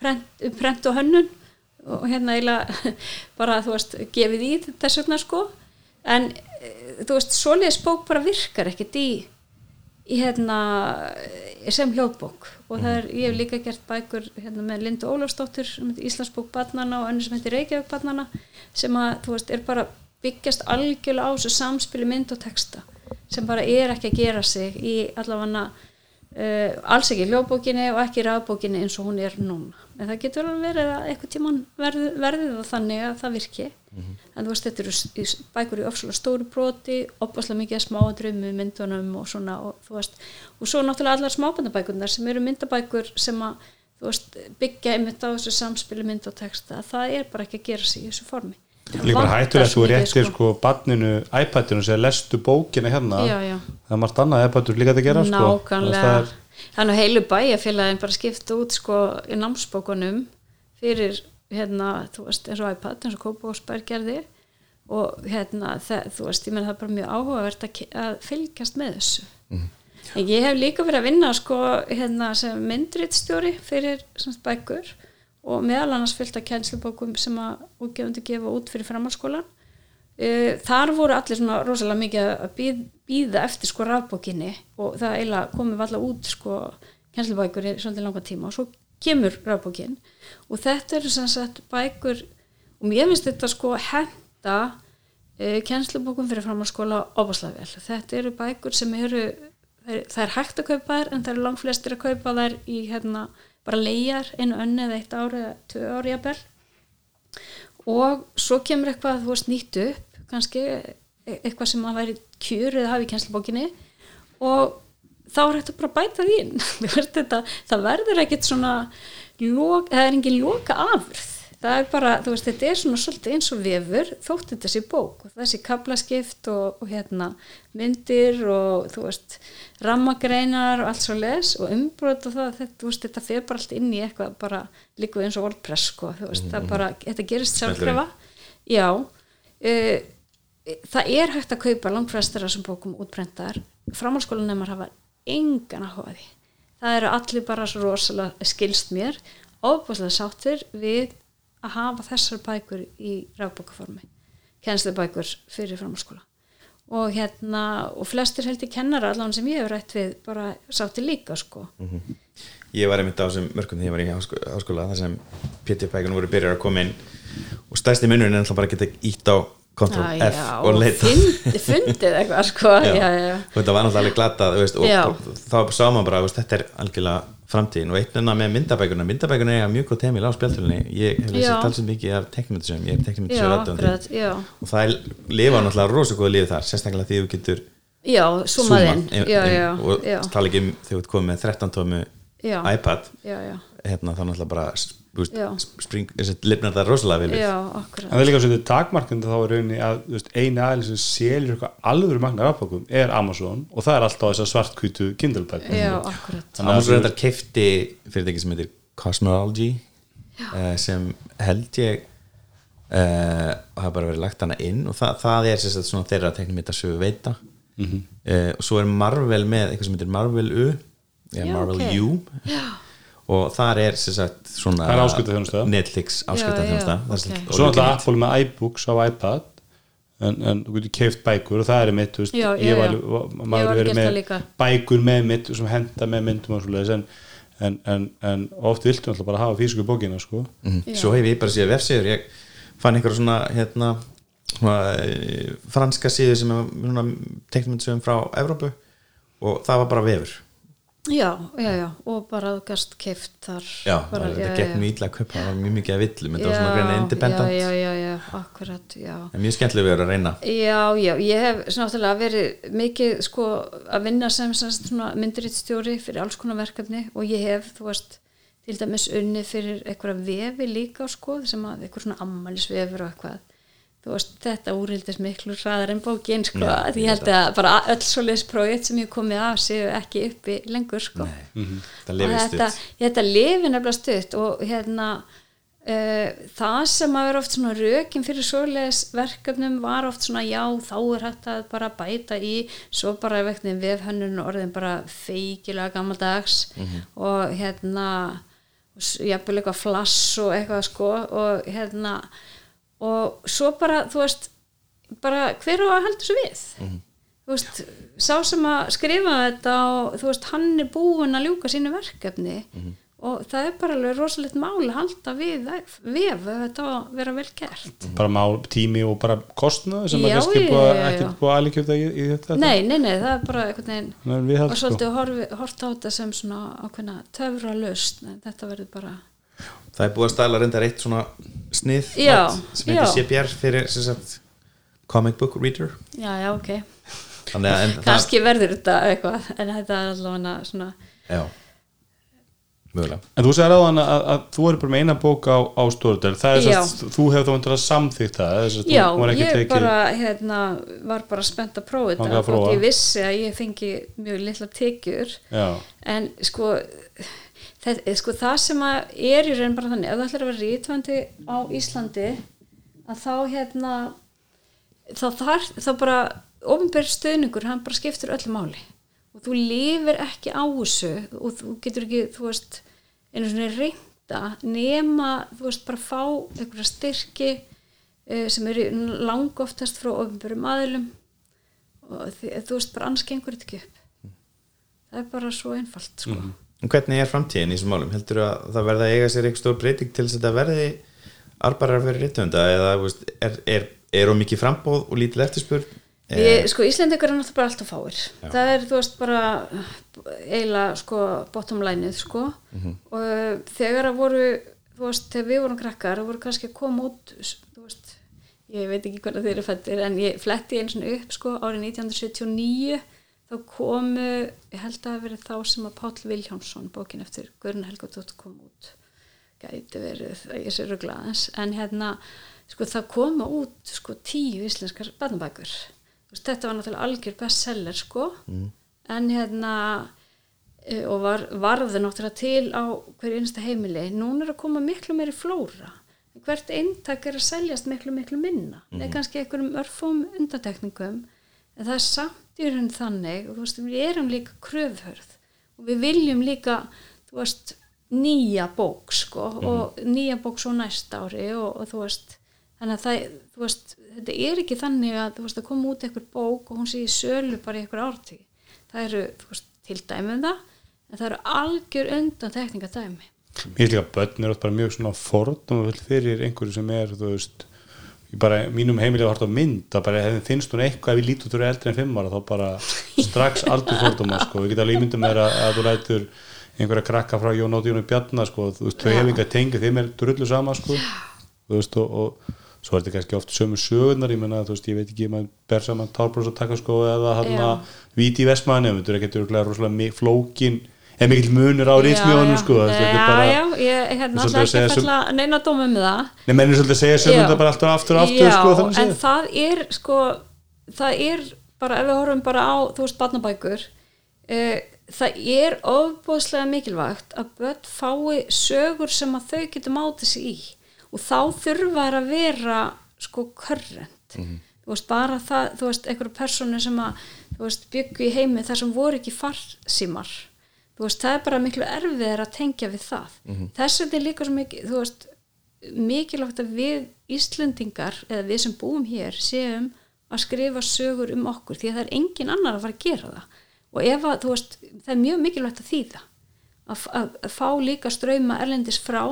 prent, prent og hönnun og hérna eiginlega <laughs> bara þú veist gefið í þess vegna sko. En eh, þú veist svoleiðis bók bara virkar ekkert í, í hérna sem hljóðbók. Og það er, ég hef líka gert bækur hérna með Lindu Ólafsdóttur Íslandsbók barnana og önnur sem heitir Reykjavík barnana sem að þú veist er bara byggjast algjörlega á þessu samspili mynd og texta sem bara er ekki að gera sig í allavega uh, alls ekki hljóðbókinni og ekki rafbókinni eins og hún er núna. En það getur alveg verið að eitthvað tíman verði, verði það þannig að það virki. En þú veist þetta eru í bækur í ofslega stóru broti, opaslega mikið smáadrömmu myndunum og svona og, þú veist, og svo náttúrulega allar smábandabækurnar sem eru myndabækur sem að þú veist, byggja einmitt á þessu samspili mynd og texta, það er bara ekki að gera sig í þessu formi líka bara hættur að þú réttir sko. barninu iPadinu og segja lestu bókina hérna. Já, já. það er margt annað iPadur líka að gera sko. Nákvæmlega. Það er, þannig að heilu bæjarfélagin bara skipta út sko í námsbókunum fyrir hérna, þú veist, eins og iPad eins og Kópavóksberg gerði og hérna, það, þú veist, ég menn það er bara mjög áhugavert að, að fylgjast með þessu. En ég hef líka verið að vinna sko hérna sem myndritstjóri fyrir semst bækur og meðal annars fyllt að kænslubókum sem að útgefandi gefa út fyrir framhalskólan Uh, þar voru allir svona rosalega mikið að býð, býða eftir sko rafbókinni og það eiginlega komum allar út sko kennslubækur í svolítið langa tíma og svo kemur rafbókin og þetta eru sem sagt bækur og mér finnst þetta sko henda uh, kennslubókum fyrir framhalskóla opaslega vel. Þetta eru bækur sem eru það er, það er hægt að kaupa þær en það eru langflestir að kaupa þær í hérna bara leigjar einu önni eða eitt ári eða tvö ári jafnvel. Og svo kemur eitthvað þú veist nýtt upp kannski e- eitthvað sem að væri kjur eða hafi í kennslubókinni og þá er þetta bara að bæta því inn. <laughs> Þú veist, þetta, það verður ekkit svona það er engin loka afurð það er bara, þú veist, þetta er svona svolítið eins og vefur, þótt þetta sé bók. Og þessi kaplaskipt og, og hérna myndir og þú veist rammagreinar og allt svo les og umbrot og það, þetta, þú veist, þetta fer bara allt inn í eitthvað bara líka eins og WordPress sko, þú veist, það bara, þetta gerist sjálfkrafa. já. Uh, það er hægt að kaupa langfræstur þessum bókum útbrentar framhalskólanemar hafa engan að því. Það eru allir bara svo rosalega skilst mér ofbúslega sáttir við að hafa þessar bækur í rafbókaformi kennslubækur fyrir framhalskóla og hérna og flestir held ég kennara allan sem ég hef rætt við bara sáttir líka sko. Ég var einmitt á þessum mörgum þegar ég var í háskó- háskóla þar sem PT-pækunum voru byrjar að koma inn og stærsti munurinn er alltaf bara að geta ítt á Ctrl F já, og leita. fyndi, fundið eitthvað sko. <laughs> Já, já, og þetta var náttúrulega alveg veist, og Já. bara- þá sá maður bara veist, þetta er algjörlega framtíðin og eitt enna með myndabækuna myndabækuna er mjög góð temil á spjaldölunni ég hef Já. talsum mikið af teknimyndisum ég er já og það er, lifa náttúrulega rosa góða lífi þar sérstaklega því þú getur já, súmaðinn zoomað já, inn- já, og tala ekki um þegar þú ert komið með 13 tómu Já. iPad já, já, hérna þá náttúrulega bara búst, spring, lifnar það rosalega vel við. En það er líka svolítið takmarkandi þá er rauninni að eini aðeins sem selur eitthvað alvöru magna rafbókum er Amazon og það er alltaf þessar svartkvítu Kindle bækur já, akkurat. Amazon reyndar keifti fyrirtæki sem heitir Cosmology uh, sem held ég uh, hafa bara verið lagt hana inn og það, það er sem sagt svona þeirra teknimita sögu veita. Mhm. uh, og svo er Marvel með eitthvað sem heitir Marvel U Marvel ok. U og þar er sem sagt svona er. Netflix áskriftarþjónusta Já, já, Það er sem ok. sagt og svo náttúrulega all you Apple með iBooks á iPad en, en þú getur keift bækur og það er mitt, veist, Já, já, ég var, já. var- Ég maður var verið með bækur með mitt sem henda með myndum og svoleiðis en, en, en, en oft viltu náttúrulega bara hafa físku bókina sko. Mhm. svo hef ég bara séð vefsíður ég fann einhver svona hérna svona, eh, franska síður sem er svona teknimyndisöfum frá Evrópu og það var bara vefur já, já, já, og bara þú gast keift þar. Já, bara, það þetta gekk mjög illa að kaupa það var mjög mikið að villum, þetta var svona greina independent. já, já, já, akkurat, já. En mjög skemmtilega við erum að reyna. Já, já, ég hef svona náttúrulega verið mikið sko að vinna sem, myndurittstjóri fyrir alls konar verkefni og ég hef, þú veist, til dæmis unni fyrir einhverja vefi líka sko sem að einhver svona ammælisvefur og eitthvað þú veist, þetta úrildist miklu hraðar en bókin sko, Já, því ég ég held að bara öll svoleiðis prójekt sem ég komið af séu ekki uppi lengur sko. Það og lifið þetta, stutt. þetta lifi nefnilega stutt og hérna uh, það sem að vera oft svona rökin fyrir svoleiðis verkefnum var oft svona já þá er hægt að bara bæta í svo bara vegna vefhönnun orðin bara feikilega gammaldags og hérna jafnvel eitthvað flass og eitthvað sko og hérna og svo bara þú veist bara hver á að heldur svo við? Þú veist, sá sem að skrifa þetta og þú veist, hann er búinn að ljúka sínu verkefni og það er bara alveg rosalegt máli að halda við vef ef þetta að vera vel gert. Bara má, tími og bara kostnað sem Já, er kannski ekkert búið aðlikjöfta í, í þetta nei, nei, nei, það er bara einhvern veginn Nei, við held, og sko. svolítið horfi, hort á þetta sem svona ákveðna töfra löst þetta verður bara það er búið að stæla reyndar eitt svona snið Já, sem heitir. CPR fyrir sem sagt, comic book reader. Já, já, ok, að en það, verður þetta eitthvað en þetta er allavega svona já, mögulega. En þú segir áðan að, að þú er bara með eina bók á, á Storytel, það er sérst, þú hefur þá vantur að samþýtt það, að Já, ég tekið bara hérna, var bara spennt að prófa þetta að og ég vissi að ég fengi mjög litla tekjur. Já, en sko það, sko það sem er í raun bara þannig ef þú ætlar að vera rítvandi á Íslandi að þá hérna þá þar, þá bara ofnbjörn stöðningur, hann bara skiptur öllu máli. Og þú lifir ekki á þessu og þú getur ekki, þú veist einu svona reynda nema, þú veist, bara fá einhverja styrki uh, sem eru lang oftast frá ofnbjörnum aðilum. Og þú veist, bara gengur þetta ekki upp. Það er bara svo einfalt sko. En hvernig er framtíðin í þessum málum? Heldur að það verða að eiga sér eitthvað stór breyting til þess að þetta verði arbarar fyrir rítvönda eða þú veist, er, er, er um mikið frambóð og lítil eftirspurn? Við, sko, Íslendingar er náttúrulega bara alltaf fáir. Það er, þú veist, bara eiginlega, sko, bottom line-ið, sko. Og uh, þegar að voru þú veist, þegar við vorum krakkar það voru kannski að koma út þú veist, ég veit ekki hvernig þeir eru fættir en ég fletti einu svona upp, sko, árið 1979 þá komu, ég held að það verið þá sem að Páll Vilhjámsson bókin eftir Guðrun Helgadóttur kom út. Gæti verið ég sé ruglaðans en hérna, sko, það koma út sko, tíu íslenskar barnabækur. Veist, þetta var náttúrulega algjör bestseller sko. En hérna e, og var, varði náttúrulega til á hverju einsta heimili. Núna er að koma miklu meiri flóra. Hvert eintak er að seljast miklu miklu minna. Með kannski einhverjum örfum undantekningum en það er samt í raun þannig og þú veist, við erum líka kröfhörð og við viljum líka þú veist, nýja bók sko og nýja bók svo næsta ári og, og þú veist þannig að það, þú veist, þetta er ekki þannig að þú veist að koma út einhver bók og hún sé í sölu bara í einhver ártíð. Það eru, þú veist, til dæmi um það en það eru algjör undan tekningadæmi mér finnst líka að börn er oft bara mjög svona fordóma fyrir einhverju sem er, þú veist bara, mínum heimilega hort á mynd að bara hefði finnst hún eitthvað ef ég lít út úr eldri en fimm ára þá bara <laughs> strax aldur fordóma sko, við geta alveg ímyndum mér að, að þú lætur einhverja krakka frá Jón Óti Jónu Bjarnar sko, þú veist, þau hefði enga tengið þeim er drullu sama sko, þú veist og, og svo er þetta kannski oft sömu sögurnar ég menna, þú veist, ég veit ekki, maður ber saman tárbrós og taka sko eða hann Já. víti í vestmanni, þetta er ekki örgulega rosalega flókin, eða mikill munur á rýtsmjónum sko, er já, bara já, ég hérna alltaf að ekki að fella neina dóma um það. Nei, mennir svolítið að segja Já. þetta bara aftur og aftur og aftur já, sko, en það er sko það er bara, ef við horfum bara á þú veist, barnabækur uh, það er ofbóðslega mikilvægt að börn fái sögur sem að þau getur mátið sig í. Og þá þurfa þær að vera sko körrent þú veist, bara það, þú veist, einhverju persónu sem að, þú veist, byggu í heimi þar sem voru ekki farsímar þú veist, það er bara miklu erfiðir að tengja við það. Þess vegna er líka svo mikið, þú veist mikilvægt að við Íslendingar eða við sem búum hér séum að skrifa sögur um okkur því að það er engin annar að fara að gera það. Og ef að, þú veist, það er mjög mikilvægt að þýða. Að, að, að fá líka ströyma erlendis frá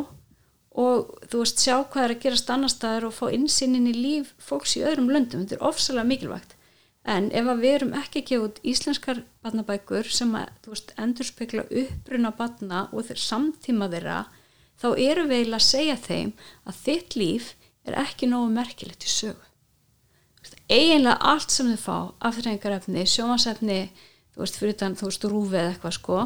og þú veist, sjá hvað er að gerast annar staðar og fá innsýnin í líf fólks í öðrum löndum, þetta er ofsalega mikilvægt en ef að við erum ekki að gefa út íslenskar barnabækur sem að, þú veist, endurspekla uppruna barna og þeir samtíma þeirra þá erum við eiginlega að segja þeim að þitt líf er ekki nógu merkilegt í sögu. Eiginlega allt sem þau fá afþreyingarefni, sjómasefni þú veist, fyrir þann, þú veist, rúfið eitthvað sko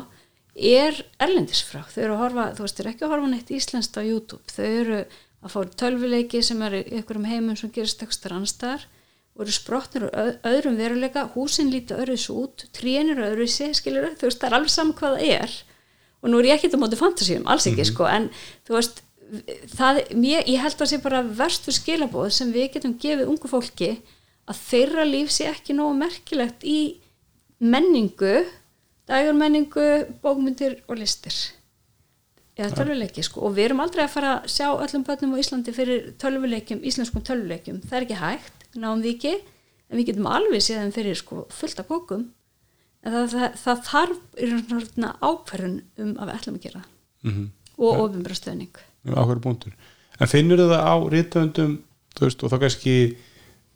er erlendisfrá þau eru að horfa, þú veist, þau eru ekki að horfa neitt íslenskt á YouTube, þau eru að fá tölvuleiki sem eru í einhverjum heimum sem gerist ekstra annstar og eru sprottnir úr öð- öðrum veruleika húsin líta öðruðs út, trénir öðruðs skilur þú veist, það er alveg saman hvað það er. Og nú er ég ekkert á móti fantasíum, alls ekki sko, en þú veist það, mér, ég held að sé bara verstu skilabóð sem við getum gefið ungu fólki að þeirra líf sé ekki nógu merkilegt í menningu dægurmenningu, bókmyndir og listir eða tölvuleiki sko. Og við erum aldrei að fara að sjá öllum börnum á Íslandi fyrir tölvuleikjum, íslenskum tölvuleikjum. Það er ekki hægt, við náum því ekki. En við getum alveg séð þeim fyrir sko fullt af bókum en það, það, það þarf ákverðun um að við ætlum að gera. Það. Mhm. og ofinbæra stöðning áhverju búntur en finnur það á rítöndum og þá kannski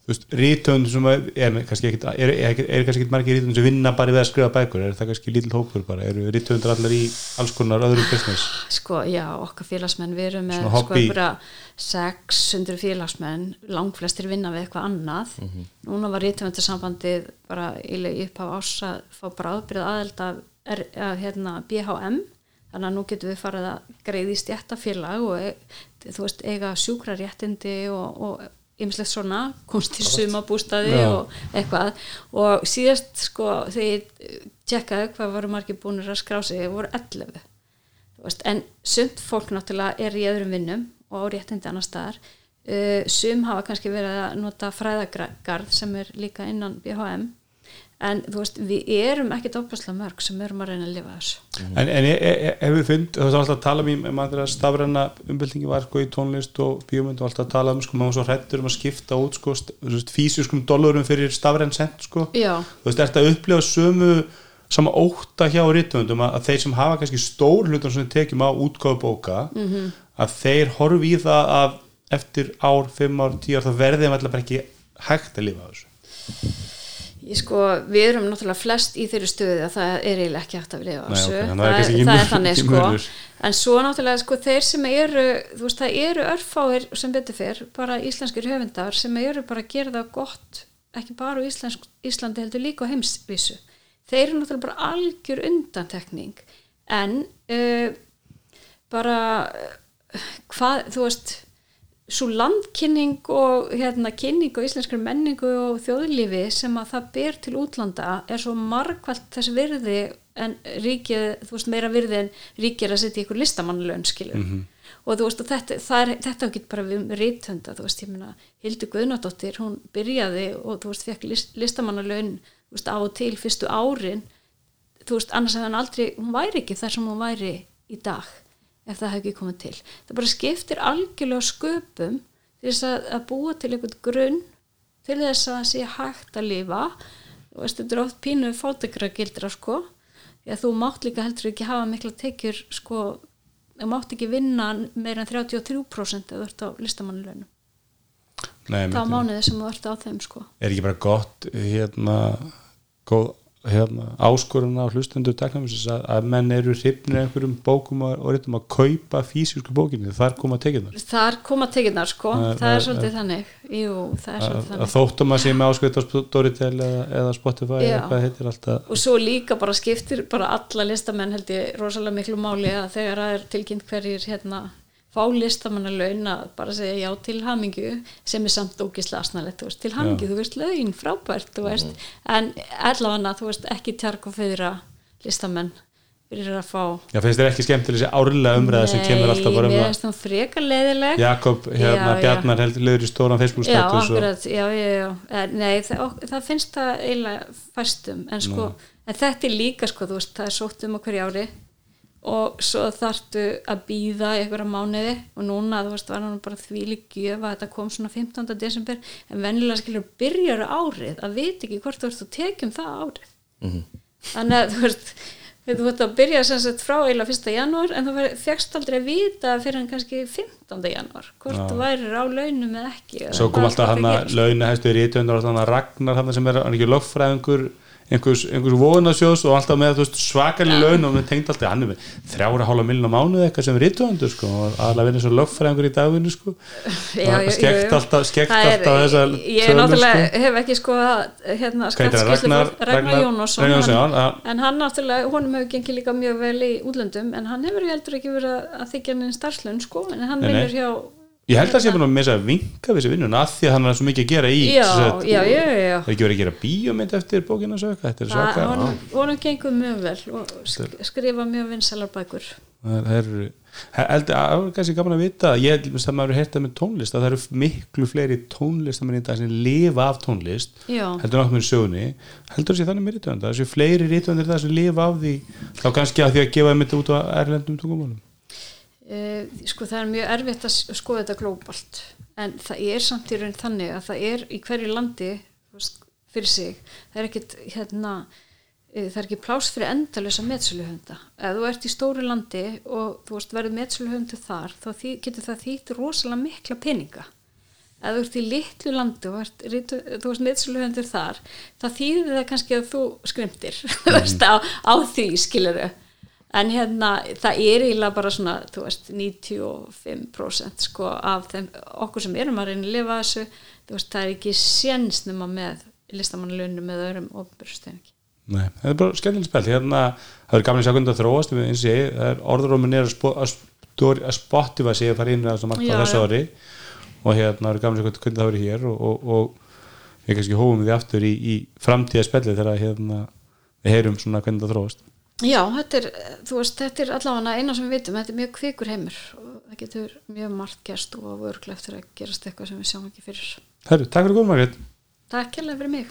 rítöndum sem er, er kannski ekkit er, er, er kannski ekkit margir rítöndum sem vinna bara við að skrifa bækur, er það kannski lítill hópur bara, eru rítöndar allar í alls konar öðrum business? Sko, já, okkar félagsmenn við erum með sko einhverja 600 félagsmenn. Langflestir vinna við eitthvað annað. Núna var rítumöndarsambandið bara í upp á ás að fá bráðbyrð aðeld af, að, hérna, BHM þannig að nú getum við farið að greiði stjættafélag og e, þú veist, eiga sjúkraréttindi og, og ymslegt svona, komst í sumabústaði Já. og eitthvað. Og síðast sko þegar ég tjekkaði hvað voru margir búinir að skrá sig voru 11 Þú veist, en sumt fólk náttúrulega er í öðrum vinnum og á réttindi annar staðar. Uh, sum hafa kannski verið að nota fræðagarð sem er líka innan BHM en þú veist, við erum ekkit opaslega mörg sem erum að reyna að lifa þessu. En, en e- e- ef við fund, þú veist alltaf að tala um um að stafræna umbyltingi var sko í tónlist og bíómynd og alltaf að tala um sko, maður svo hrættur um að skipta út sko, físiskum dollurum fyrir stafræn sent sko. Já, þú veist, ertu að upplifa sömu sama óta hjá rítumundum að, að þeir sem hafa kannski stór hlutur sem tekjum á útgáfu bóka -hmm. að þeir horfi í það að eftir ár, fimm ár, tíu ár þá verði þeim alltaf ekki hægt að lifa þessu ég sko, við erum náttúrulega flest í þeirri stöðu að það er eiginlega ekki hægt að lifa Nei, þessu, ok, þannig að það er það, er, þannig sko. en svo náttúrulega sko þeir sem eru þú veist, það eru örfáir sem betur fyrr bara íslenskir höfundar sem eru bara að gera það gott ekki bara á Íslensk, Íslandi heldur líka á heimsvísu. Þeir eru náttúrulega bara algjör undantekning. En uh, bara uh, hvað, þú veist svo landkynning og hérna kynning og íslenskar menningu og þjóðlífi sem að það ber til útlanda er svo margvælt þess virði en ríkið, þú veist, meira virði en ríkið er að setja ykkur listamannlaun skilur og þú veist, og þetta, er, þetta ekki bara við um rithönda, þú veist, ég meina Hildur Guðnadóttir, hún byrjaði og þú veist, fekk list, veist, á og til fyrstu árin. Þú veist, annars hefði hann aldrei hún væri ekki þar sem hún væri í dag ef það hefði ekki komið til. Það bara skiptir algjörlega sköpum til þess að, að búa til einhvern grunn til þess að það sé hægt að lifa. Þú veist, þetta er oft pínu fótegra gildra sko. Því að þú mátt líka heldur ekki hafa mikla tekjur sko, þú mátt ekki vinna meira en 33% ef þú ert á listamannlaunum Nei, þá myndi- mánuði sem þú ert á þeim sko. Er ekki bara gott hérna, góð, hérna áskorun á teknamisins að, að menn eru hrifnir einhverjum bókum og, og reyndum að kaupa físísku bókinu þar koma tekjunar þar koma tekjurnar sko. Það- það, er svolítið þannig. Jú, það er að, svolítið að þannig. þóttum að sé með áskveit á Storytel eða, eða Spotify Já. eða hvað heitir alltaf og svo líka bara skiptir bara alla listamenn held ég rosalega miklu máli að þegar það er tilkynnt hverjir hérna fá listamanna laun að bara segja já til hamingju sem er samt ógislega veist, til hamingju, þú veist laun, frábært, þú veist, en allavega, þú veist, ekki tjark og fyrra listamenn fyrir að fá. Já, finnst þér ekki skemmtileg þessi árlega umræða sem kemur alltaf bara um mér að finnst hún frekar leiðileg Jakob hérna, Já, já. Bjarnar heldur lögur í stóran Facebook Já, status og, akkurat, já, já, já. Eh, Nei, það, það finnst það eiginlega fæstum, en sko, en þetta er líka, sko, þú veist, það er sótt um okkur í ári og svo þarftu að býða í einhverja mánuði og núna, þú veist, var hann bara því líka gjöf að þetta kom svona 15. desember en venjulega skilur byrjar árið að vita ekki hvort þú ert að tekjum það árið þannig að þú veist þú veist að byrja sem sagt frá eiginlega 1. janúar en þú fegst aldrei að vita fyrir hann kannski 15. janúar hvort þú værir á launum eða ekki svo kom alltaf hann að gerist. launa hæstu í rítuðundur alltaf hann að Ragnar hann sem er hann er ekki lögfræðingur einhvers, einhvers vonasjós og alltaf með svakalig laun og með tengd alltaf hann er þrjára hálfa miljon á mánuði eitthvað sem rítuðundur sko, og aðalega vinna svo lögfræðingur í dagvinnu sko. Já, skekt alltaf, skekt Það alltaf þessa ég náttúrulega hef ekki sko hérna skattskýrslu Ragnar- já. en hann náttúrulega, honum hefur gengið líka mjög vel í útlöndum en hann hefur heldur ekki verið að- þykja hann starfslun sko, en hann vinnur hjá ég held að sé búin að missa að vinka þessi vinnuna af því að hann er svo mikið að gera í já, sagt, já, já, það er ekki verið að gera bíómynd eftir bókina söka, þetta er Það- svaka honum, honum gengur mjög vel og sk- skrifa mjög vinsalar bækur. Það er að það er kannski gaman að vita ég held að maður hértað með tónlist að það eru miklu fleiri tónlistamenn í dag sem lifa af tónlist Já. heldur með sögunni. Heldur þessi þannig með rítvönda þessi fleiri rítvöndir það sem lifa af því þá kannski að því að gefa sko það er mjög erfitt að skoða þetta glóbalt. En það er samt í raun þannig að það er í hverju landi fyrir sig það er ekkit hérna e, það er ekki plás fyrir endalösa metsöluhunda ef þú ert í stóru landi og þú verður metsöluhundu þar þá þý, getur það þýtt rosalega mikla peninga. Ef þú ert í litlu landi og ert, rítu, þú veist metsöluhundur þar þá þýðir það kannski að þú skrimtir. <laughs> Veist á, á því skiluru en hérna það er eiginlega bara svona þú veist 95% sko af þeim okkur sem erum að reyna að lifa þessu þú veist það er ekki sénsnuma með listamannlunum eða öðrum ofnbjörnstöðingi Nei, það er bara skemmtileg spil hérna, það er að sjá hvernig það þróast eins og ég, það er orðurómin er að, spo, að, stóri, að Spotify sé að fara inn að þessu ári. Og hérna er gaman að sjá hvernig það verið hér og, og, og við kannski hófum því aftur í, í framtíða spilli þegar hérna, við heyrum svona hvernig það þróast Já, þetta er, þú veist, þetta er allavega eina sem við vitum, þetta er mjög kvikur heimur og það getur mjög margt gerst og örglega eftir að gerast eitthvað sem við sjáum ekki fyrir. Herru, takk fyrir góð Margrét. Takk kærlega fyrir mig